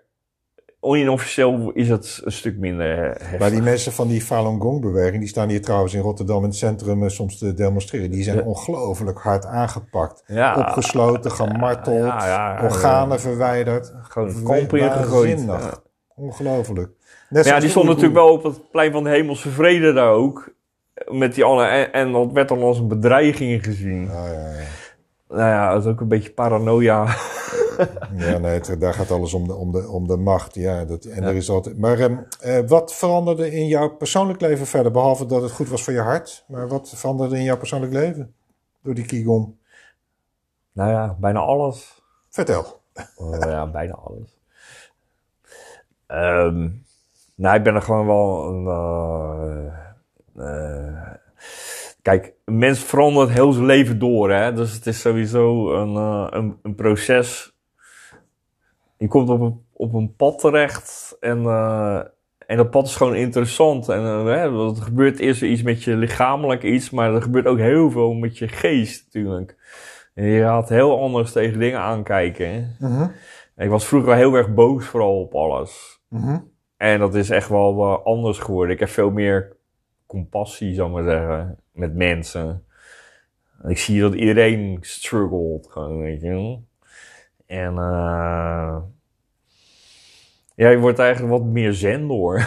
inofficieel is het een stuk minder heftig. Maar die mensen van die Falun Gong-beweging, die staan hier trouwens in Rotterdam in het centrum eh, soms te demonstreren. Die zijn Ja. ongelooflijk hard aangepakt. Ja. Opgesloten, gemarteld, Ja, organen verwijderd. Gewoon. Waanzinnig. Ja. Ongelooflijk. Net Ja, die de stond Oeigoeren. natuurlijk wel op het plein van de hemelse vrede daar ook. Met die alle, en, en dat werd dan als een bedreiging gezien. Ah, ja, ja. Nou ja, dat is ook een beetje paranoia. Ja, nee, het- daar gaat alles om de, om de, om de macht. Ja, dat, en er is altijd. Maar ehm, eh, wat veranderde in jouw persoonlijk leven verder? Behalve dat het goed was voor je hart. Maar wat veranderde in jouw persoonlijk leven? Door die Qigong. Nou ja, bijna alles. Vertel. Oh, ja, bijna alles. Ehm, nou, ik ben er gewoon wel een. eh, eh, kijk, een mens verandert heel zijn leven door, hè? Dus het is sowieso een, eh, een, een proces. Je komt op een, op een pad terecht en, eh, en dat pad is gewoon interessant. En eh, hè, er gebeurt eerst iets met je lichamelijk iets, maar er gebeurt ook heel veel met je geest natuurlijk. En je gaat heel anders tegen dingen aankijken. Hè? Mhm, Ik was vroeger heel erg boos vooral op alles. mhm. En dat is echt wel anders geworden. Ik heb veel meer compassie, zou ik maar zeggen, met mensen. En ik zie dat iedereen struggelt, gewoon, weet je wel. En eh ja, je wordt eigenlijk wat meer zen door.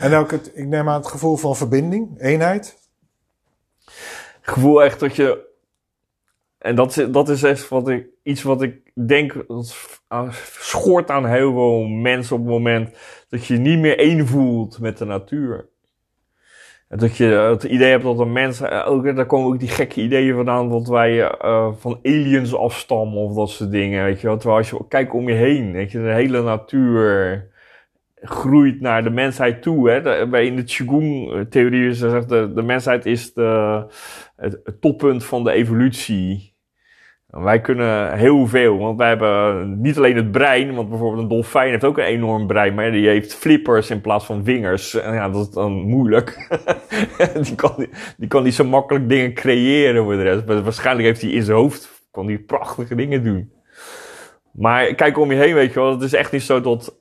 En ook het, ik neem aan het gevoel van verbinding, eenheid. Ik gevoel echt dat je. En dat is, dat is echt wat ik, iets wat ik denk. Dat schort aan heel veel mensen op het moment. dat je niet meer één voelt met de natuur. Dat je het idee hebt dat een mens. eh, Ook, daar komen ook die gekke ideeën vandaan. dat wij eh, van aliens afstammen of dat soort dingen. Weet je wel. Terwijl als je kijkt om je heen. Weet je, de hele natuur groeit naar de mensheid toe. Hè? Bij in de Qigong-theorie is gezegd, de, de mensheid is de, het, het toppunt van de evolutie. Wij kunnen heel veel, want wij hebben niet alleen het brein, want bijvoorbeeld een dolfijn heeft ook een enorm brein, maar die heeft flippers in plaats van vingers. En ja, dat is dan moeilijk. die, kan, die kan niet zo makkelijk dingen creëren voor de rest. Maar waarschijnlijk heeft hij in zijn hoofd, kan hij prachtige dingen doen. Maar kijk om je heen, weet je wel, het is echt niet zo dat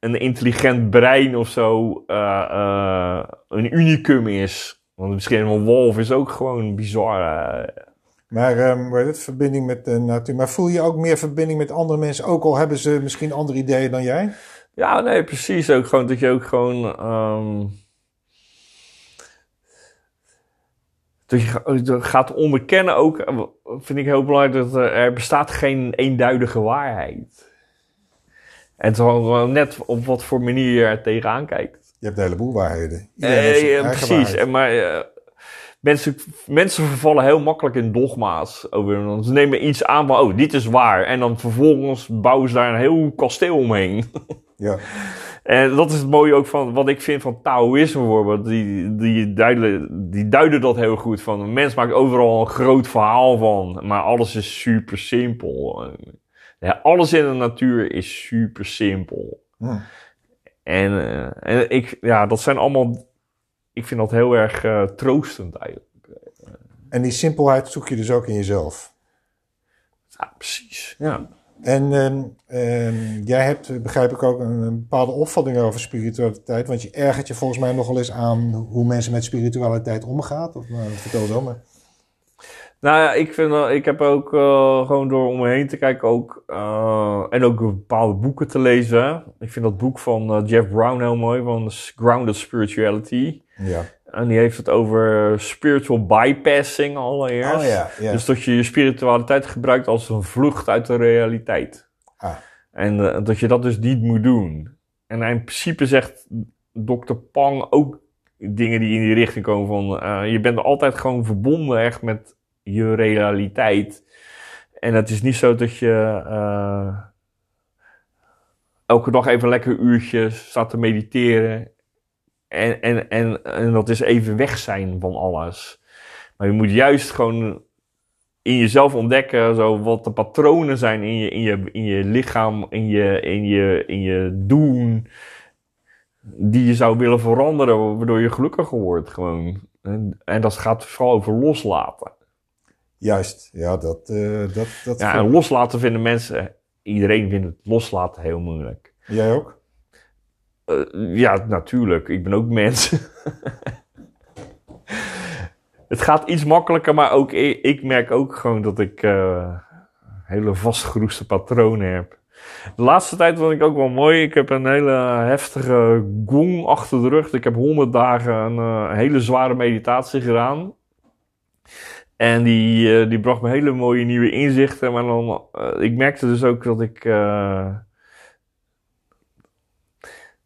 een intelligent brein of zo eh, eh, een unicum is. Want misschien een wolf is ook gewoon bizar. eh. Maar heet het, verbinding met de natuur. Maar voel je ook meer verbinding met andere mensen? Ook al hebben ze misschien andere ideeën dan jij? Ja, nee, precies. Ook gewoon dat je ook gewoon. ehm, dat je gaat onderkennen ook, eh, vind ik heel belangrijk, dat er, er bestaat geen eenduidige waarheid. En het is gewoon net op wat voor manier je er tegenaan kijkt. Je hebt een heleboel waarheden. Heeft Eh, ja, precies. En maar eh, mensen, mensen vervallen heel makkelijk in dogma's. Over, ze nemen iets aan van, oh, dit is waar. En dan vervolgens bouwen ze daar een heel kasteel omheen. Ja. En dat is het mooie ook van wat ik vind van Taoïsme bijvoorbeeld. Die, die, duiden, die duiden dat heel goed. Van een mens maakt overal een groot verhaal van. Maar alles is super simpel. Ja, alles in de natuur is super simpel. Hm. En, eh, en ik, ja, dat zijn allemaal. Ik vind dat heel erg eh, troostend eigenlijk. En die simpelheid zoek je dus ook in jezelf. Ja, precies. Ja. En ehm, ehm, jij hebt, begrijp ik ook, een, een bepaalde opvatting over spiritualiteit. Want je ergert je volgens mij nogal eens aan hoe mensen met spiritualiteit omgaan. Of, nou, vertel zo maar. Nou ja, ik, vind, ik heb ook eh, gewoon door om me heen te kijken ook, eh, en ook bepaalde boeken te lezen. Ik vind dat boek van eh, Jeff Brown heel mooi, van Grounded Spirituality. Ja. En die heeft het over spiritual bypassing allereerst. Oh ja, ja. Dus dat je je spiritualiteit gebruikt als een vlucht uit de realiteit. Ah. En dat je dat dus niet moet doen. En in principe zegt Dr. Pang ook dingen die in die richting komen van... je bent altijd gewoon verbonden echt met je realiteit. En het is niet zo dat je eh, elke dag even lekker een uurtje staat te mediteren. En, en, en, en dat is even weg zijn van alles. Maar je moet juist gewoon in jezelf ontdekken zo, wat de patronen zijn in je, in je, in je lichaam, in je, in, je, in je doen. Die je zou willen veranderen, waardoor je gelukkiger wordt gewoon. En, en dat gaat vooral over loslaten. Juist, ja, dat... eh dat, dat Ja, en loslaten vinden mensen, iedereen vindt het loslaten heel moeilijk. Jij ook? Eh, ja, natuurlijk. Ik ben ook mens. het gaat iets makkelijker, maar ook ik, merk ook gewoon dat ik eh, hele vastgeroeste patronen heb. De laatste tijd vond ik ook wel mooi. Ik heb een hele heftige gong achter de rug. Ik heb honderd dagen een hele zware meditatie gedaan. En die, eh, die bracht me hele mooie nieuwe inzichten. Maar dan, eh, ik merkte dus ook dat ik. eh,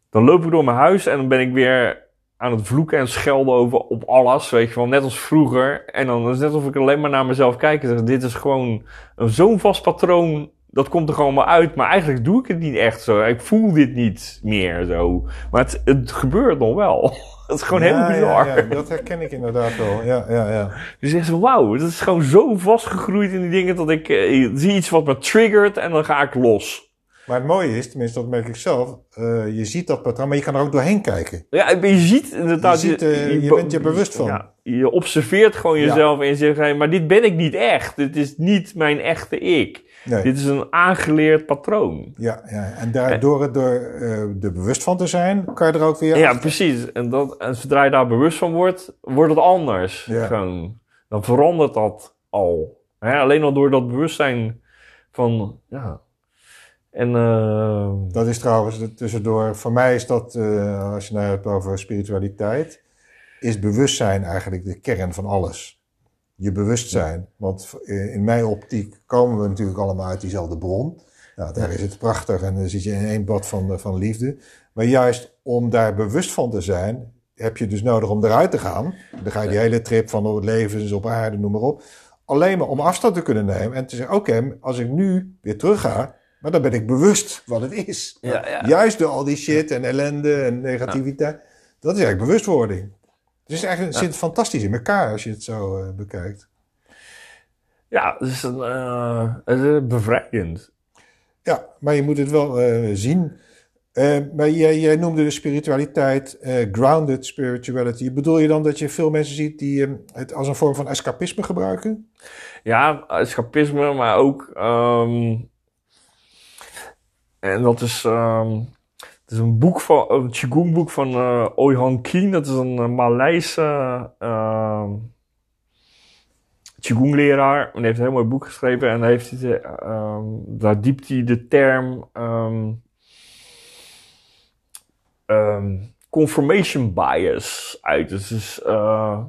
dan loop ik door mijn huis en dan ben ik weer aan het vloeken en schelden over op alles. Weet je wel, net als vroeger. En dan is het net alsof ik alleen maar naar mezelf kijk en zeg: Dit is gewoon zo'n vast patroon. Dat komt er gewoon maar uit. Maar eigenlijk doe ik het niet echt zo. Ik voel dit niet meer zo. Maar het, het gebeurt nog wel. Het is gewoon heel Ja, bizar. Ja, ja, dat herken ik inderdaad wel. Ja, ja, ja. Dus je zegt zo, wauw, dat is gewoon zo vastgegroeid in die dingen dat ik eh, zie iets wat me triggert en dan ga ik los. Maar het mooie is, tenminste dat merk ik zelf, eh, je ziet dat patroon, maar je kan er ook doorheen kijken. Ja, je ziet inderdaad... Je ziet, eh, je bent je bewust van. Ja, je observeert gewoon Ja. jezelf en je zegt, hey, maar dit ben ik niet echt. Dit is niet mijn echte ik. Nee. Dit is een aangeleerd patroon. Ja, ja. en daardoor door eh, er bewust van te zijn, kan je er ook weer... Ja, precies. En, dat, en zodra je daar bewust van wordt, wordt het anders. Ja. Gewoon. Dan verandert dat al. Hè, alleen al door dat bewustzijn van, ja. En, eh, Dat is trouwens tussendoor, voor mij is dat, eh, als je nou hebt over spiritualiteit, is bewustzijn eigenlijk de kern van alles. Je bewustzijn. Want eh, in mijn optiek komen we natuurlijk allemaal uit diezelfde bron. Nou, daar is het prachtig en dan zit je in één bad van, eh, van liefde. Maar juist om daar bewust van te zijn, heb je dus nodig om eruit te gaan. Dan ga je die hele trip van het leven is op aarde, noem maar op. Alleen maar om afstand te kunnen nemen en te zeggen, oké, als ik nu weer terug ga, maar dan ben ik bewust wat het is. Ja, ja. Juist door al die shit en ellende en negativiteit. Dat is eigenlijk bewustwording. Het is eigenlijk, zit fantastisch in elkaar als je het zo eh, bekijkt. ja, het is, een, eh, het is bevrijdend. Ja, maar je moet het wel eh, zien. Maar jij, jij noemde de spiritualiteit grounded spirituality. Bedoel je dan dat je veel mensen ziet die eh, het als een vorm van escapisme gebruiken? Ja, escapisme, maar ook. ehm, en dat is. ehm, het is een boek van. Een Qigong boek van eh Oihan Kien. Dat is een uh, Maleise. ehm Qigong leraar. En heeft een heel mooi boek geschreven. En heeft hij, ehm, daar diept hij de term. ehm, ehm, confirmation bias uit. Dus, dus eh,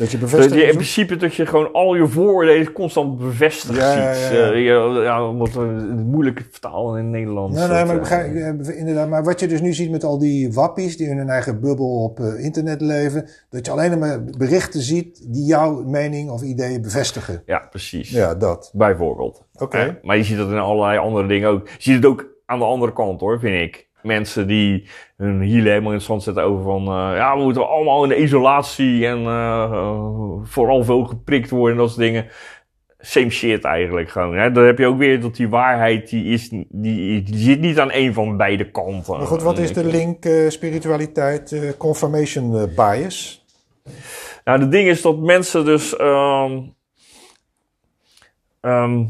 Dat je dat bevestigt. je in principe dat je gewoon al je vooroordelen constant bevestigd Ja, ja, ziet. ja, ja. Eh, ja, omdat we het moeilijk vertalen in het Nederlands. Nee, nee, Dat, maar ik eh, begrijp, eh, inderdaad. Maar wat je dus nu ziet met al die wappies die in hun eigen bubbel op eh, internet leven, dat je alleen maar berichten ziet die jouw mening of ideeën bevestigen. Ja, precies. Ja, dat. Bijvoorbeeld. Oké. Maar je ziet dat in allerlei andere dingen ook. Je ziet het ook aan de andere kant hoor, vind ik. Mensen die hun hielen helemaal in het zand zetten over van... eh, ja, we moeten allemaal in de isolatie en eh, eh, vooral veel geprikt worden en dat soort dingen. Same shit eigenlijk gewoon. Hè? Dan heb je ook weer dat die waarheid, die, is, die, die zit niet aan een van beide kanten. Maar goed, wat is de link spiritualiteit, confirmation bias? Nou, het ding is dat mensen dus. ehm, ehm,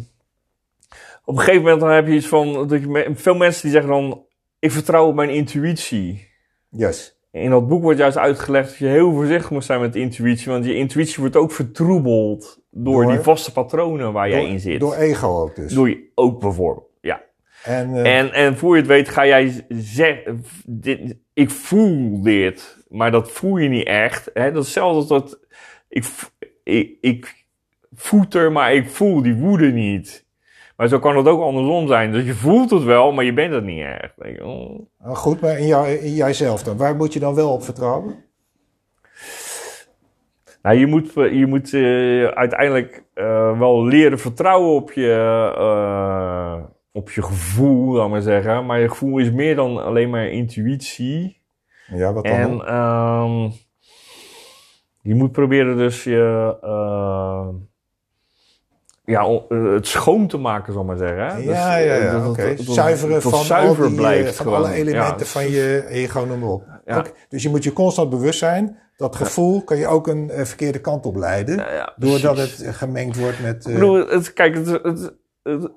op een gegeven moment dan heb je iets van. Dat je, veel mensen die zeggen dan. Ik vertrouw op mijn intuïtie. Yes. In dat boek wordt juist uitgelegd dat je heel voorzichtig moet zijn met intuïtie. Want je intuïtie wordt ook vertroebeld door, Door? die vaste patronen waar jij Door- in zit. Door ego ook dus. Doe je ook bijvoorbeeld. Ja. En, eh, En, en voor je het weet ga jij zeggen, dit, ik voel dit, maar dat voel je niet echt. Hè? Dat is hetzelfde als dat, ik, ik, ik voeter, maar ik voel die woede niet. Maar zo kan het ook andersom zijn. Dus je voelt het wel, maar je bent het niet echt. Oh. goed, maar in, jou, in jijzelf dan. Waar moet je dan wel op vertrouwen? Nou, je moet, je moet eh, uiteindelijk eh, wel leren vertrouwen op je, eh, op je gevoel, laat maar zeggen. Maar je gevoel is meer dan alleen maar intuïtie. Ja, wat dan? En ehm je moet proberen dus je, eh, ja, eh, het schoon te maken, zal ik maar zeggen. Ja, Dus, ja, eh, ja, dat- oké. dat- dat- Zuiveren van, zuiver al die, eh, blijft van gewoon. alle elementen Ja, van je ego, noem maar op. Ja. Dus je moet je constant bewust zijn. Dat gevoel kan je ook een eh, verkeerde kant op leiden. doordat het gemengd wordt met... eh, Ik bedoel, het, kijk, het, het, het-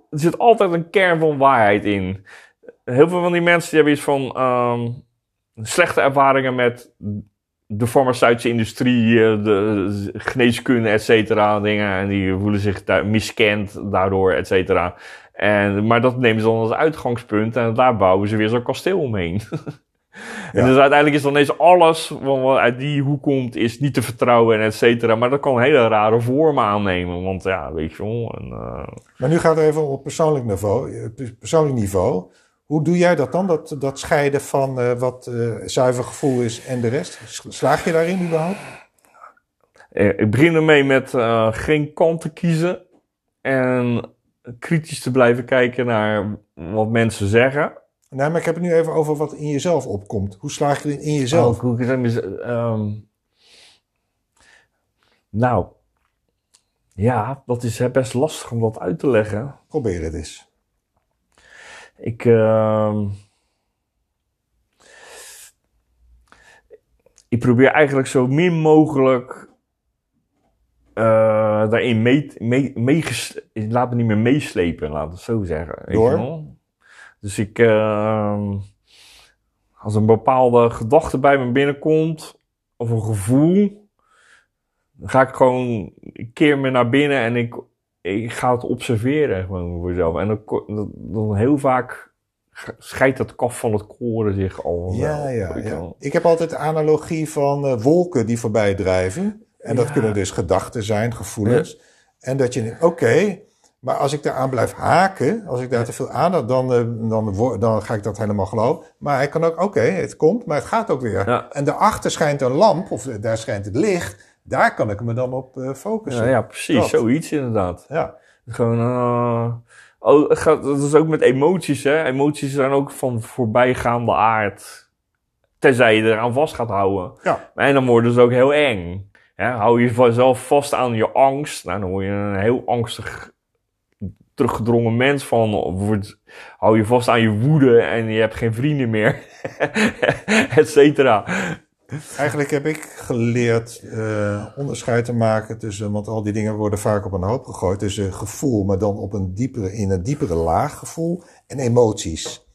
er zit altijd een kern van waarheid in. Heel veel van die mensen die hebben iets van ehm, slechte ervaringen met de farmaceutische industrie, eh, de geneeskunde, et cetera, dingen. En die voelen zich daar miskend daardoor, et cetera. En, maar dat nemen ze dan als uitgangspunt en daar bouwen ze weer zo'n kasteel omheen. En Ja. dus uiteindelijk is dan ineens alles wat wat uit die hoek komt, is niet te vertrouwen en et cetera. Maar dat kan hele rare vormen aannemen. Want ja, weet je wel. En, eh, Maar nu gaat het even op persoonlijk niveau. eh, Persoonlijk niveau. Hoe doe jij dat dan? Dat, dat scheiden van eh, wat eh, zuiver gevoel is en de rest? Slaag je daarin überhaupt? eh, ik begin ermee met geen kant te kiezen. En kritisch te blijven kijken naar wat mensen zeggen. Nee, maar ik heb het nu even over wat in jezelf opkomt. Hoe slaag je erin in jezelf? Oh, hoe ik het dan mis- ehm, nou, ja, dat is best lastig om dat uit te leggen. Probeer het eens. Ik, ehm, ik probeer eigenlijk zo min mogelijk eh, daarin mee, mee, ik laat me niet meer meeslepen, laat het zo zeggen. Door? Dus ik, ehm, als een bepaalde gedachte bij me binnenkomt, of een gevoel, dan ga ik gewoon, ik keer me naar binnen en ik, ik ga het observeren gewoon voor mezelf. En dan, dan, heel vaak scheidt dat kaf van het koren zich al. Ja, ja, ja. Ik heb altijd de analogie van eh, wolken die voorbij drijven. En dat Ja. kunnen dus gedachten zijn, gevoelens. En dat je denkt, oké, maar als ik daaraan blijf haken, als ik daar te veel aandacht, dan, eh, dan, dan ga ik dat helemaal geloven. Maar hij kan ook, oké, het komt, maar het gaat ook weer. En daarachter schijnt een lamp, of eh, daar schijnt het licht. Daar kan ik me dan op eh, focussen. Ja, ja, precies, Dat. zoiets inderdaad. Ja. Gewoon, eh, oh, gaat, dat is ook met emoties, hè. Emoties zijn ook van voorbijgaande aard. Tenzij je eraan vast gaat houden. Ja. En dan worden ze ook heel eng. Hè? Hou je vanzelf vast aan je angst. Nou, dan word je een heel angstig, teruggedrongen mens van. Of wordt- hou je vast aan je woede en je hebt geen vrienden meer. Et cetera. Eigenlijk heb ik geleerd eh, onderscheid te maken tussen, want al die dingen worden vaak op een hoop gegooid, tussen gevoel, maar dan op een diepere, in een diepere laag gevoel en emoties.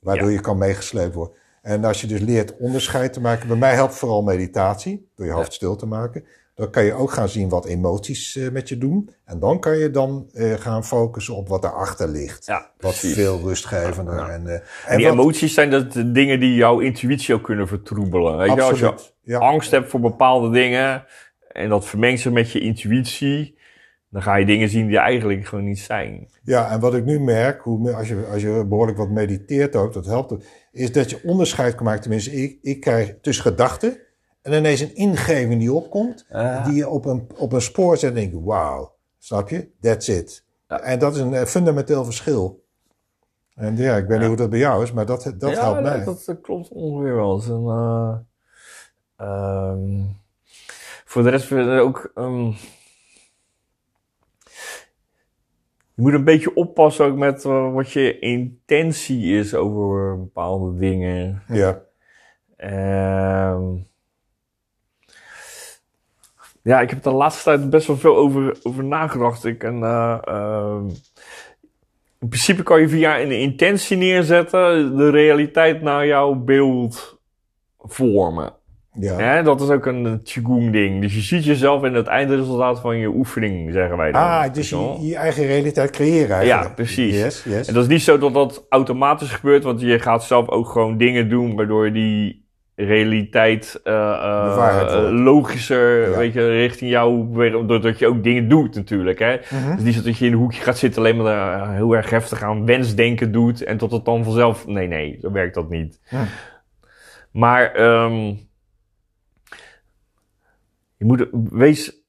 Waardoor Ja. je kan meegesleept worden. En als je dus leert onderscheid te maken, bij mij helpt vooral meditatie, door je hoofd stil te maken. Dan kan je ook gaan zien wat emoties eh, met je doen. En dan kan je dan eh, gaan focussen op wat daarachter ligt. Ja, Wat veel rustgevender. Ja. En, eh, En en die wat- emoties zijn dat de dingen die jouw intuïtie ook kunnen vertroebelen. Weet je, als je angst hebt voor bepaalde dingen en dat vermengt zich met je intuïtie, dan ga je dingen zien die eigenlijk gewoon niet zijn. Ja, en wat ik nu merk, hoe, als, je, als je behoorlijk wat mediteert ook, dat helpt is dat je onderscheid kan maken. Tenminste, ik, ik krijg tussen gedachten en ineens een ingeving die opkomt, die je op een, op een spoor zet en denk wauw, snap je? That's it. Ja. En dat is een eh, fundamenteel verschil. En ja, ik weet niet hoe dat bij jou is, maar dat, dat ja, helpt mij. dat, dat klopt ongeveer wel. Een, eh, ehm, voor de rest vind ik ook. ehm, je moet een beetje oppassen ook met eh, wat je intentie is over bepaalde dingen. Ja, Ehm ja, ik heb de laatste tijd best wel veel over, over nagedacht. Ik, en, eh, ehm, in principe kan je via een intentie neerzetten de realiteit naar jouw beeld vormen. ja. Hè, dat is ook een Qigong ding. Dus je ziet jezelf in het eindresultaat van je oefening, zeggen wij dan. Ah, dus je je, je eigen realiteit creëren eigenlijk. Ja, precies. Yes, yes. En dat is niet zo dat dat automatisch gebeurt, want je gaat zelf ook gewoon dingen doen waardoor die realiteit eh, eh, logischer, Ja. weet je, richting jou, doordat je ook dingen doet natuurlijk. Hè? Het is niet zo dat je in een hoekje gaat zitten alleen maar eh, heel erg heftig aan wensdenken doet en tot het dan vanzelf, nee, nee, zo werkt dat niet. Maar ehm, je moet, wees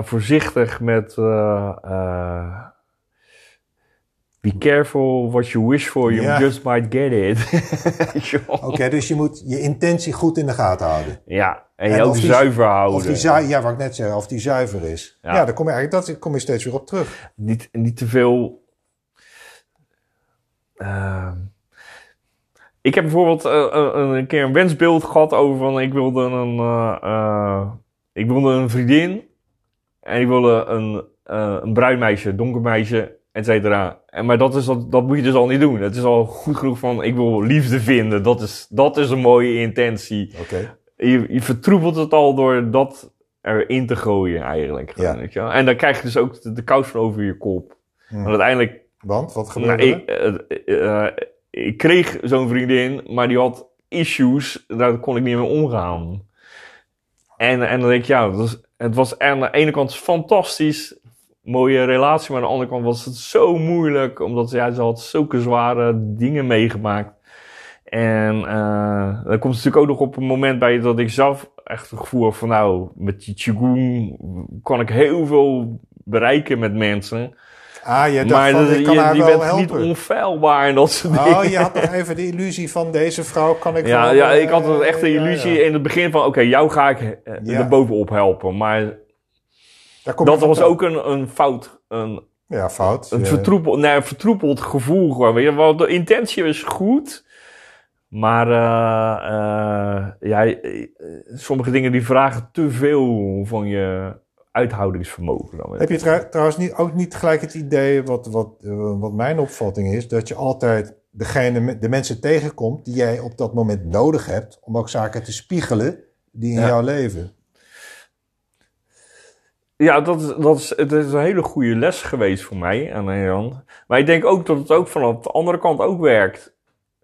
voorzichtig met Be careful what you wish for, you Ja. just might get it. Oké, dus je moet je intentie goed in de gaten houden. Ja, en je En ook die- zuiver houden. Of die zuiver, ja, wat ik net zei, of die zuiver is. Ja, Ja. daar kom je eigenlijk, dat kom je steeds weer op terug. niet, niet te veel. Ehm, ik heb bijvoorbeeld eh, een, een keer een wensbeeld gehad over van ik wilde een, eh, eh, ik wilde een vriendin en ik wilde een, eh, een bruin meisje, donker meisje et cetera. En, maar dat, is, dat, dat moet je dus al niet doen. Het is al goed genoeg van, ik wil liefde vinden. Dat is, dat is een mooie intentie. Oké. Je, je vertroebelt het al door dat erin te gooien eigenlijk. Ja. Weet je wel? En dan krijg je dus ook de, de kous van over je kop. Hm. Want uiteindelijk Want, wat nou, gebeurde ik, er? eh, eh, ik kreeg zo'n vriendin, maar die had issues, daar kon ik niet mee omgaan. En, en dan denk ik, ja, dat het was aan de ene kant fantastisch, mooie relatie, maar aan de andere kant was het zo moeilijk, omdat ja, ze had zulke zware dingen meegemaakt. En eh dan komt het natuurlijk ook nog op een moment bij dat ik zelf echt het gevoel heb van, nou, met die Qigong kan ik heel veel bereiken met mensen. Ah, je dacht Maar van, de- ik kan je, haar je wel bent niet onfeilbaar en dat soort Oh, dingen. je had nog even de illusie van deze vrouw kan ik Ja, wel... ja, eh, ik had een echte ja, illusie ja. in het begin van, oké, jou ga ik eh, Ja. er bovenop helpen. Maar dat was ook een, een fout, een, Ja, fout. een, nee, een vertroepeld gevoel gewoon. Weet je, want de intentie is goed, maar eh, eh, ja, eh, sommige dingen die vragen te veel van je uithoudingsvermogen. Dan. Heb je trou- trouwens niet, ook niet gelijk het idee, wat, wat, wat mijn opvatting is, dat je altijd degene, de mensen tegenkomt die jij op dat moment nodig hebt om ook zaken te spiegelen die in Ja. jouw leven. Ja, dat, is- dat is, het is een hele goede les geweest voor mij aan de ene kant. Maar ik denk ook dat het ook vanaf de andere kant ook werkt.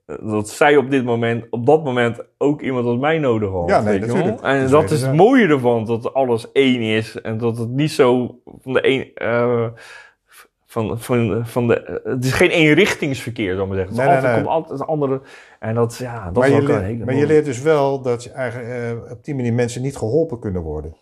Eh, Dat zij op dit moment, op dat moment ook iemand als mij nodig had. Ja, nee, je natuurlijk. En dat is het mooie ervan, dat alles één is. En dat het niet zo van de een... eh, van, van, van de, het is geen eenrichtingsverkeer, zou ik maar zeggen. Het is Nee, nee, altijd, nee. komt altijd een andere... En dat, ja, dat maar, is je ook een leert, hele maar je leert dus wel dat je eigenlijk, eh, op die manier mensen niet geholpen kunnen worden.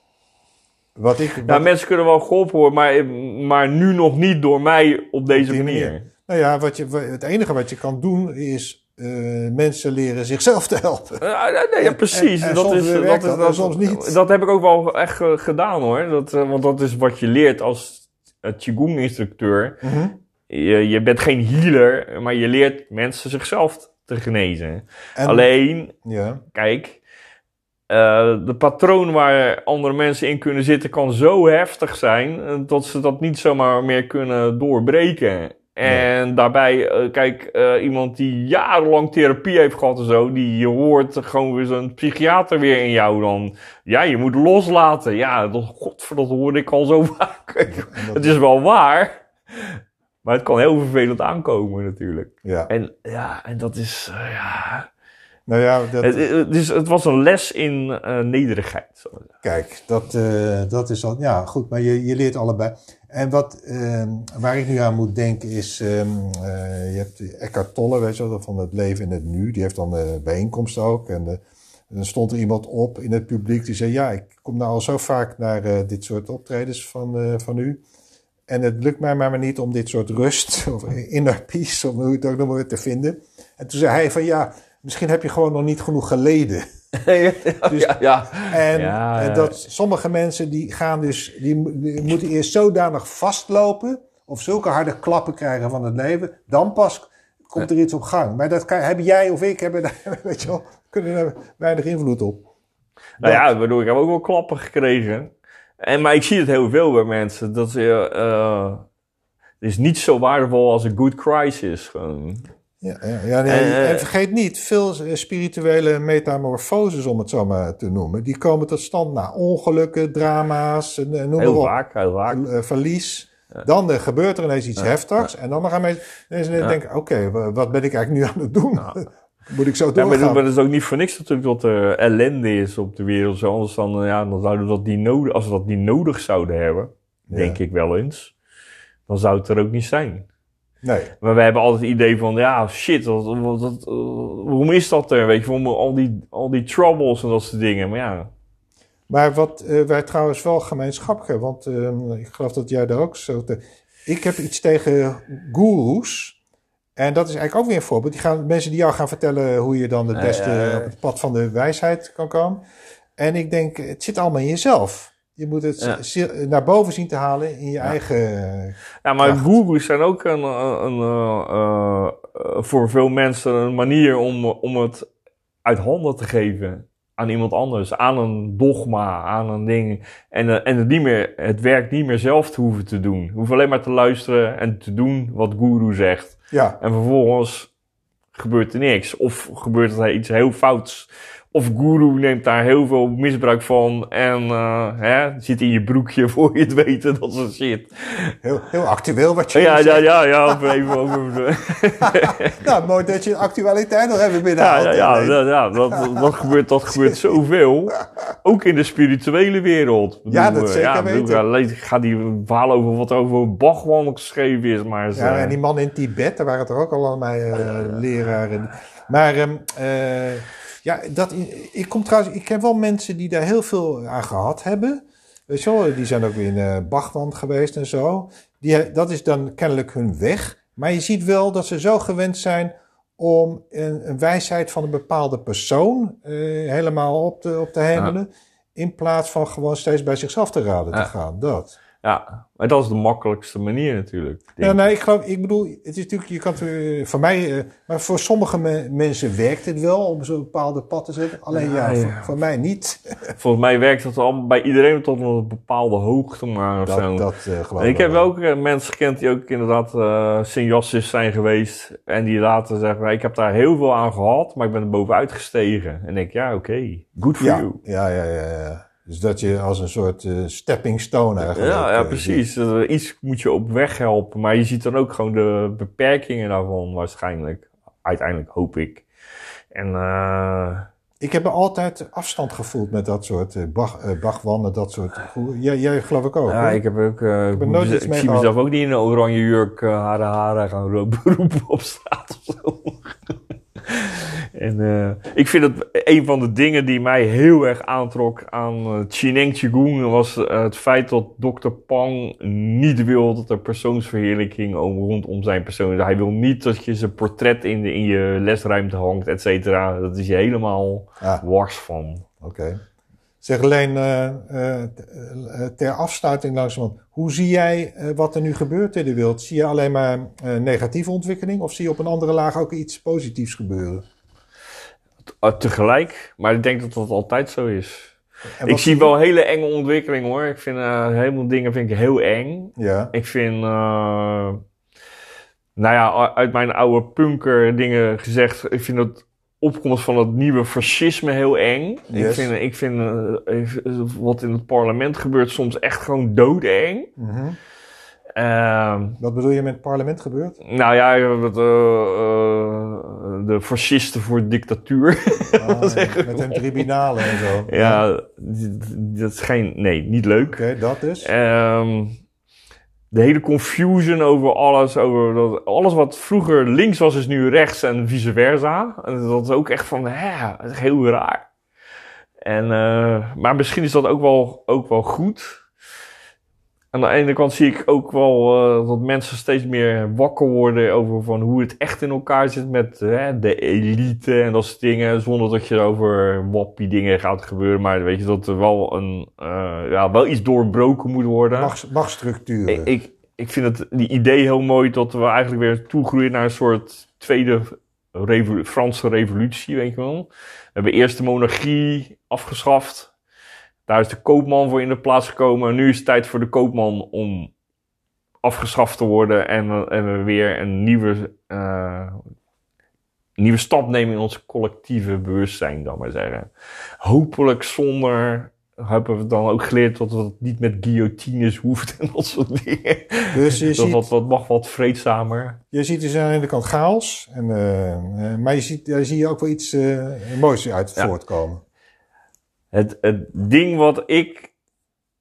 Wat ik, wat, Ja, mensen kunnen wel geholpen worden, maar, maar nu nog niet door mij op deze manier. manier. nou ja, wat je, het enige wat je kan doen is eh, mensen leren zichzelf te helpen. Ja, nee, nee, ja, precies. en- en dat is, dat, en dat, soms niet. Dat heb ik ook wel echt eh, gedaan hoor. Dat, eh, want dat is wat je leert als eh, Qigong-instructeur. Je, je bent geen healer, maar je leert mensen zichzelf te genezen. En- Alleen, Ja, kijk, eh, de patroon waar andere mensen in kunnen zitten kan zo heftig zijn eh, dat ze dat niet zomaar meer kunnen doorbreken. En daarbij, eh, kijk, iemand die jarenlang therapie heeft gehad en zo, die je hoort gewoon weer zo'n psychiater weer in jou dan. Ja, je moet loslaten. Ja, dat, godver, dat hoorde ik al zo vaak. het is wel waar, maar het kan heel vervelend aankomen natuurlijk. ja. En ja, en dat is, ja, Nou ja, dat, het, is, het was een les in eh, nederigheid. Kijk, dat, eh, dat is al. Ja, goed, maar je, je leert allebei. En wat, ehm, waar ik nu aan moet denken is. ehm, eh, je hebt Eckhart Tolle, weet je wel, van het leven in het nu. Die heeft dan de bijeenkomst ook. En, dan stond er iemand op in het publiek die zei: Ja, ik kom nou al zo vaak naar dit soort optredens van, van u. En het lukt mij maar niet om dit soort rust, of inner peace, of hoe je het ook noemen, te vinden. En toen zei hij: van ja, misschien heb je gewoon nog niet genoeg geleden. Dus- ja, ja. En Ja, ja. dat sommige mensen die gaan dus, die, die moeten eerst zodanig vastlopen of zulke harde klappen krijgen van het leven, dan pas komt er iets op gang. Maar dat kan, heb jij of ik hebben daar, weet je wel, kunnen daar weinig invloed op. Nou Dat- ja, ik bedoel, ik heb ook wel klappen gekregen. En, maar ik zie het heel veel bij mensen. Dat ze, eh, het is niet zo waardevol als een good crisis. Gewoon. Ja, ja, ja, nee, Eh, en vergeet niet, veel eh, spirituele metamorfoses, om het zo maar te noemen, die komen tot stand na ongelukken, drama's, eh, noem Heel maar op. vaak, heel vaak. eh, verlies. Dan eh, gebeurt er ineens iets heftigs. En dan gaan mensen denken, oké, wa- wat ben ik eigenlijk nu aan het doen? Moet ik zo Ja, doorgaan? maar, maar het is ook niet voor niks natuurlijk dat er ellende is op de wereld. Zo. Anders dan, eh, ja, dan zouden we dat niet nodig, als we dat niet nodig zouden hebben, Ja. denk ik wel eens, dan zou het er ook niet zijn. Nee. Maar we hebben altijd het idee van, ja, shit, wat, wat, wat, eh, waarom is dat er? Weet je, waarom al die, al die troubles en dat soort dingen. Maar ja, Maar wat eh, wij trouwens wel gemeenschappelijk hebben, want eh, ik geloof dat jij daar ook zo... Te... Ik heb iets tegen goeroes. En dat is eigenlijk ook weer een voorbeeld. Die gaan, mensen die jou gaan vertellen hoe je dan het beste op het pad van de wijsheid kan komen. En ik denk, het zit allemaal in jezelf. Je moet het Ja. naar boven zien te halen in je eigen... Ja, maar Kracht. goeroes zijn ook een, een, een, eh, eh, voor veel mensen een manier om, om het uit handen te geven. aan iemand anders, aan een dogma, aan een ding. En, eh, en het, niet meer, het werk niet meer zelf te hoeven te doen. Je hoeft alleen maar te luisteren en te doen wat guru zegt. Ja, En vervolgens gebeurt er niks. Of gebeurt er iets heel fouts. Of guru neemt daar heel veel misbruik van. En eh, hè, zit in je broekje voor je het weten dat ze shit. heel, heel actueel wat je Ja, zegt. ja, ja, ja. Even over. Nou, mooi dat je actualiteit nog even Ja, binnenhaalt. ja, ja, ja, ja, dat, dat, gebeurt, dat gebeurt zoveel. Ook in de spirituele wereld. Ja, dat eh, zeker ja, ik bedoel, weten. ja, ga die verhalen over wat er over Bachman geschreven is. Maar Ja, en die man in Tibet, daar waren toch ook allemaal uh, leraren. Maar ehm, eh, ja, dat, ik kom trouwens, ik ken wel mensen die daar heel veel aan gehad hebben. Weet je wel, die zijn ook weer in uh, Bachland geweest en zo. Die, dat is dan kennelijk hun weg. Maar je ziet wel dat ze zo gewend zijn om een, een wijsheid van een bepaalde persoon uh, helemaal op te, op te handelen. Ja. In plaats van gewoon steeds bij zichzelf te raden ja. te gaan. Dat. Ja, maar dat is de makkelijkste manier natuurlijk. Ja, nee, ik geloof, ik bedoel, het is natuurlijk, je kan het, uh, voor mij, uh, maar voor sommige me mensen werkt het wel om zo'n bepaalde pad te zetten. Alleen ja, ja, ja. Voor, voor, mij niet. Volgens mij werkt het al bij iedereen tot een bepaalde hoogte maar dat, zo. Dat, uh, geloof ik. Ik heb ook mensen gekend die ook inderdaad uh, zijn geweest. En die later zeggen, ik heb daar heel veel aan gehad, maar ik ben er bovenuit gestegen. En ik, ja, oké, okay. good for ja, you. Ja, ja, ja, ja. Dus dat je als een soort uh, stepping stone eigenlijk. Ja, ja precies. Iets moet je op weg helpen. Maar je ziet dan ook gewoon de beperkingen daarvan waarschijnlijk. Uiteindelijk hoop ik. En uh, ik heb altijd afstand gevoeld met dat soort bach, bachwannen, dat soort. Jij, jij geloof ik ook. Ja, hoor. ik heb ook. Uh, ik, nooit ik zie mezelf ook niet in een oranje jurk, haren, haren gaan beroepen op straat of zo. En uh, ik vind het een van de dingen die mij heel erg aantrok aan uh, Chineng Qigong was uh, het feit dat Dr. Pang niet wil dat er persoonsverheerlijking om, rondom zijn persoon. Hij wil niet dat je zijn portret in, de, in je lesruimte hangt, et cetera. Dat is je helemaal ah. wars van. Oké. Okay. Zeg alleen uh, ter afsluiting langzamerhand. Hoe zie jij wat er nu gebeurt in de wereld? Zie je alleen maar negatieve ontwikkeling of zie je op een andere laag ook iets positiefs gebeuren? Tegelijk, maar ik denk dat dat altijd zo is. Ik zie wel hele enge ontwikkeling hoor. Ik vind uh, helemaal dingen vind ik heel eng. Ja. Ik vind, uh, nou ja, uit mijn oude punker dingen gezegd, ik vind het opkomst van het nieuwe fascisme heel eng. Yes. Ik vind, ik vind uh, wat in het parlement gebeurt soms echt gewoon doodeng. Mm -hmm. uh, Wat bedoel je met het parlement gebeurt? Nou ja, uh, de fascisten voor dictatuur. Ah, met hun tribunalen en zo. Ja, dat is geen. Nee, niet leuk. Oké, okay, dat dus. Um, de hele confusion over alles, over dat, alles wat vroeger links was, is nu rechts en vice versa. En dat is ook echt van, hè, heel raar. En, uh, maar misschien is dat ook wel, ook wel goed. Aan de ene kant zie ik ook wel uh, dat mensen steeds meer wakker worden over van hoe het echt in elkaar zit met de elite en dat soort dingen. Zonder dat je over wappie dingen gaat gebeuren. Maar weet je dat er wel, een, uh, ja, wel iets doorbroken moet worden. Macht, machtsstructuren. Ik, ik, ik vind het die idee heel mooi dat we eigenlijk weer toegroeien naar een soort tweede Franse revolutie, weet je wel. We hebben eerst de monarchie afgeschaft. Daar is de koopman voor in de plaats gekomen. Nu is het tijd voor de koopman om afgeschaft te worden. En, en we weer een nieuwe, uh, nieuwe stap nemen in ons collectieve bewustzijn, dan maar zeggen. Hopelijk zonder. Hebben we dan ook geleerd dat het niet met guillotines hoeft en dat soort dingen. Dus je dat ziet, wat, wat mag wat vreedzamer. Je ziet dus aan de ene kant chaos. En, uh, maar je ziet, daar zie je ook wel iets uh, moois uit ja. voortkomen. Het, het ding wat ik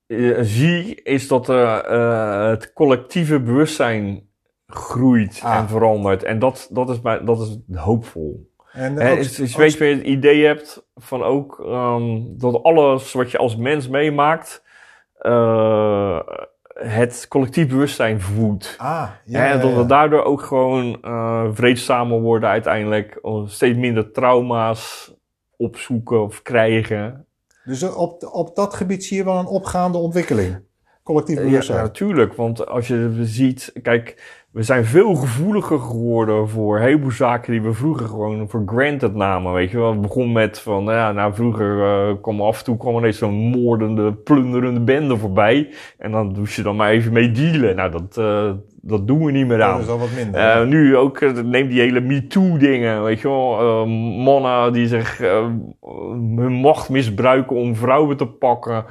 uh, zie is dat uh, het collectieve bewustzijn groeit ah. en verandert. En dat, dat, is, bij, dat is hoopvol. En, He, als, dus weet je, het idee hebt van ook um, dat alles wat je als mens meemaakt, uh, het collectief bewustzijn voedt. Ah, ja, en dat we daardoor ook gewoon uh, vreedzamer worden uiteindelijk. Steeds minder trauma's opzoeken of krijgen. Dus op, op dat gebied zie je wel een opgaande ontwikkeling. Collectief bewustzijn. Ja, natuurlijk. Want als je ziet, kijk, we zijn veel gevoeliger geworden voor een heleboel zaken die we vroeger gewoon voor granted namen. Weet je wel, het begon met van, nou ja, nou vroeger uh, kwam af en toe kwam ineens zo'n moordende, plunderende bende voorbij. En dan doe je dan maar even mee dealen. Nou, dat, uh, dat doen we niet meer aan. Dat is al wat minder. Uh, nu ook, neem die hele MeToo dingen, weet je wel. mannen die zich hun macht misbruiken om vrouwen te pakken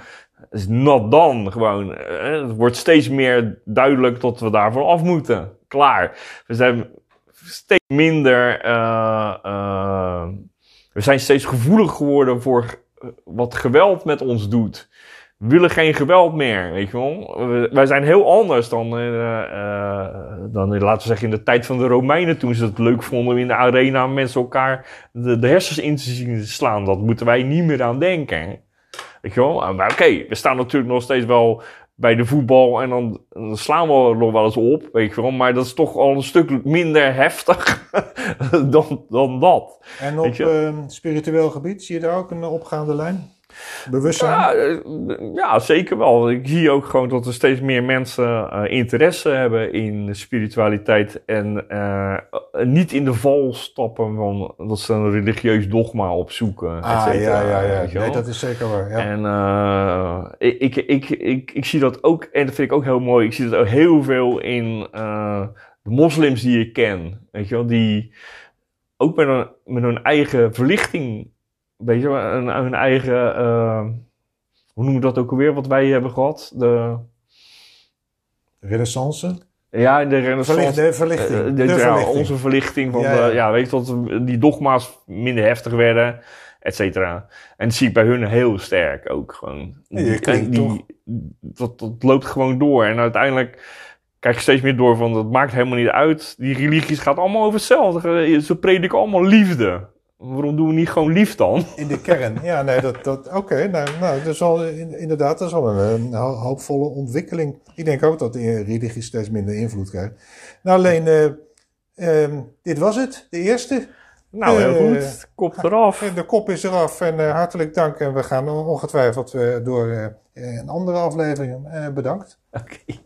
is not dan gewoon. Het wordt steeds meer duidelijk dat we daarvan af moeten. Klaar. We zijn steeds minder. Uh, uh, we zijn steeds gevoelig geworden voor wat geweld met ons doet. We willen geen geweld meer, weet je wel. wij zijn heel anders dan, uh, dan, laten we zeggen, in de tijd van de Romeinen. Toen ze het leuk vonden om in de arena mensen elkaar de, de hersens in te zien slaan. Dat moeten wij niet meer aan denken. Weet je wel? Maar oké, we staan natuurlijk nog steeds wel bij de voetbal en dan, dan, slaan we nog wel eens op, weet je wel. Maar dat is toch al een stuk minder heftig dan, dan dat. En op uh, spiritueel gebied, zie je daar ook een opgaande lijn? Bewustzijn? Ja, eh, ja, zeker wel. Ik zie ook gewoon dat er steeds meer mensen uh, interesse hebben in spiritualiteit en uh, niet in de val stappen van dat ze een religieus dogma opzoeken. Ah, ja, ja, ja. Nee, dat is zeker waar. Ja. En ik, ik, ik, ik, ik zie dat ook, en dat vind ik ook heel mooi, ik zie dat ook heel veel in de moslims die ik ken. Weet je wel, die ook met een, met hun eigen verlichting beetje een, een eigen, uh, hoe noemen we dat ook alweer, wat wij hebben gehad? De renaissance? Ja, de renaissance. de verlichting. Uh, de, de ja, verlichting. Onze verlichting van, ja, ja. De, ja, weet je, dat die dogma's minder heftig werden, et cetera. En dat zie ik bij hun heel sterk ook gewoon. Die, dat, dat loopt gewoon door. En uiteindelijk krijg je steeds meer door van, dat maakt helemaal niet uit. Die religies gaat allemaal over hetzelfde. Ze prediken allemaal liefde. Waarom doen we niet gewoon lief dan? In de kern, ja, nee, dat, dat, oké, nou, nou, dat is wel, inderdaad, dat is wel een, hoopvolle ontwikkeling. Ik denk ook dat de religie steeds minder invloed krijgt. Nou, alleen, uh, uh, dit was het, de eerste. Nou, heel uh, goed, kop eraf. De kop is eraf en uh, hartelijk dank. En we gaan ongetwijfeld door een andere aflevering. bedankt. Oké. Okay.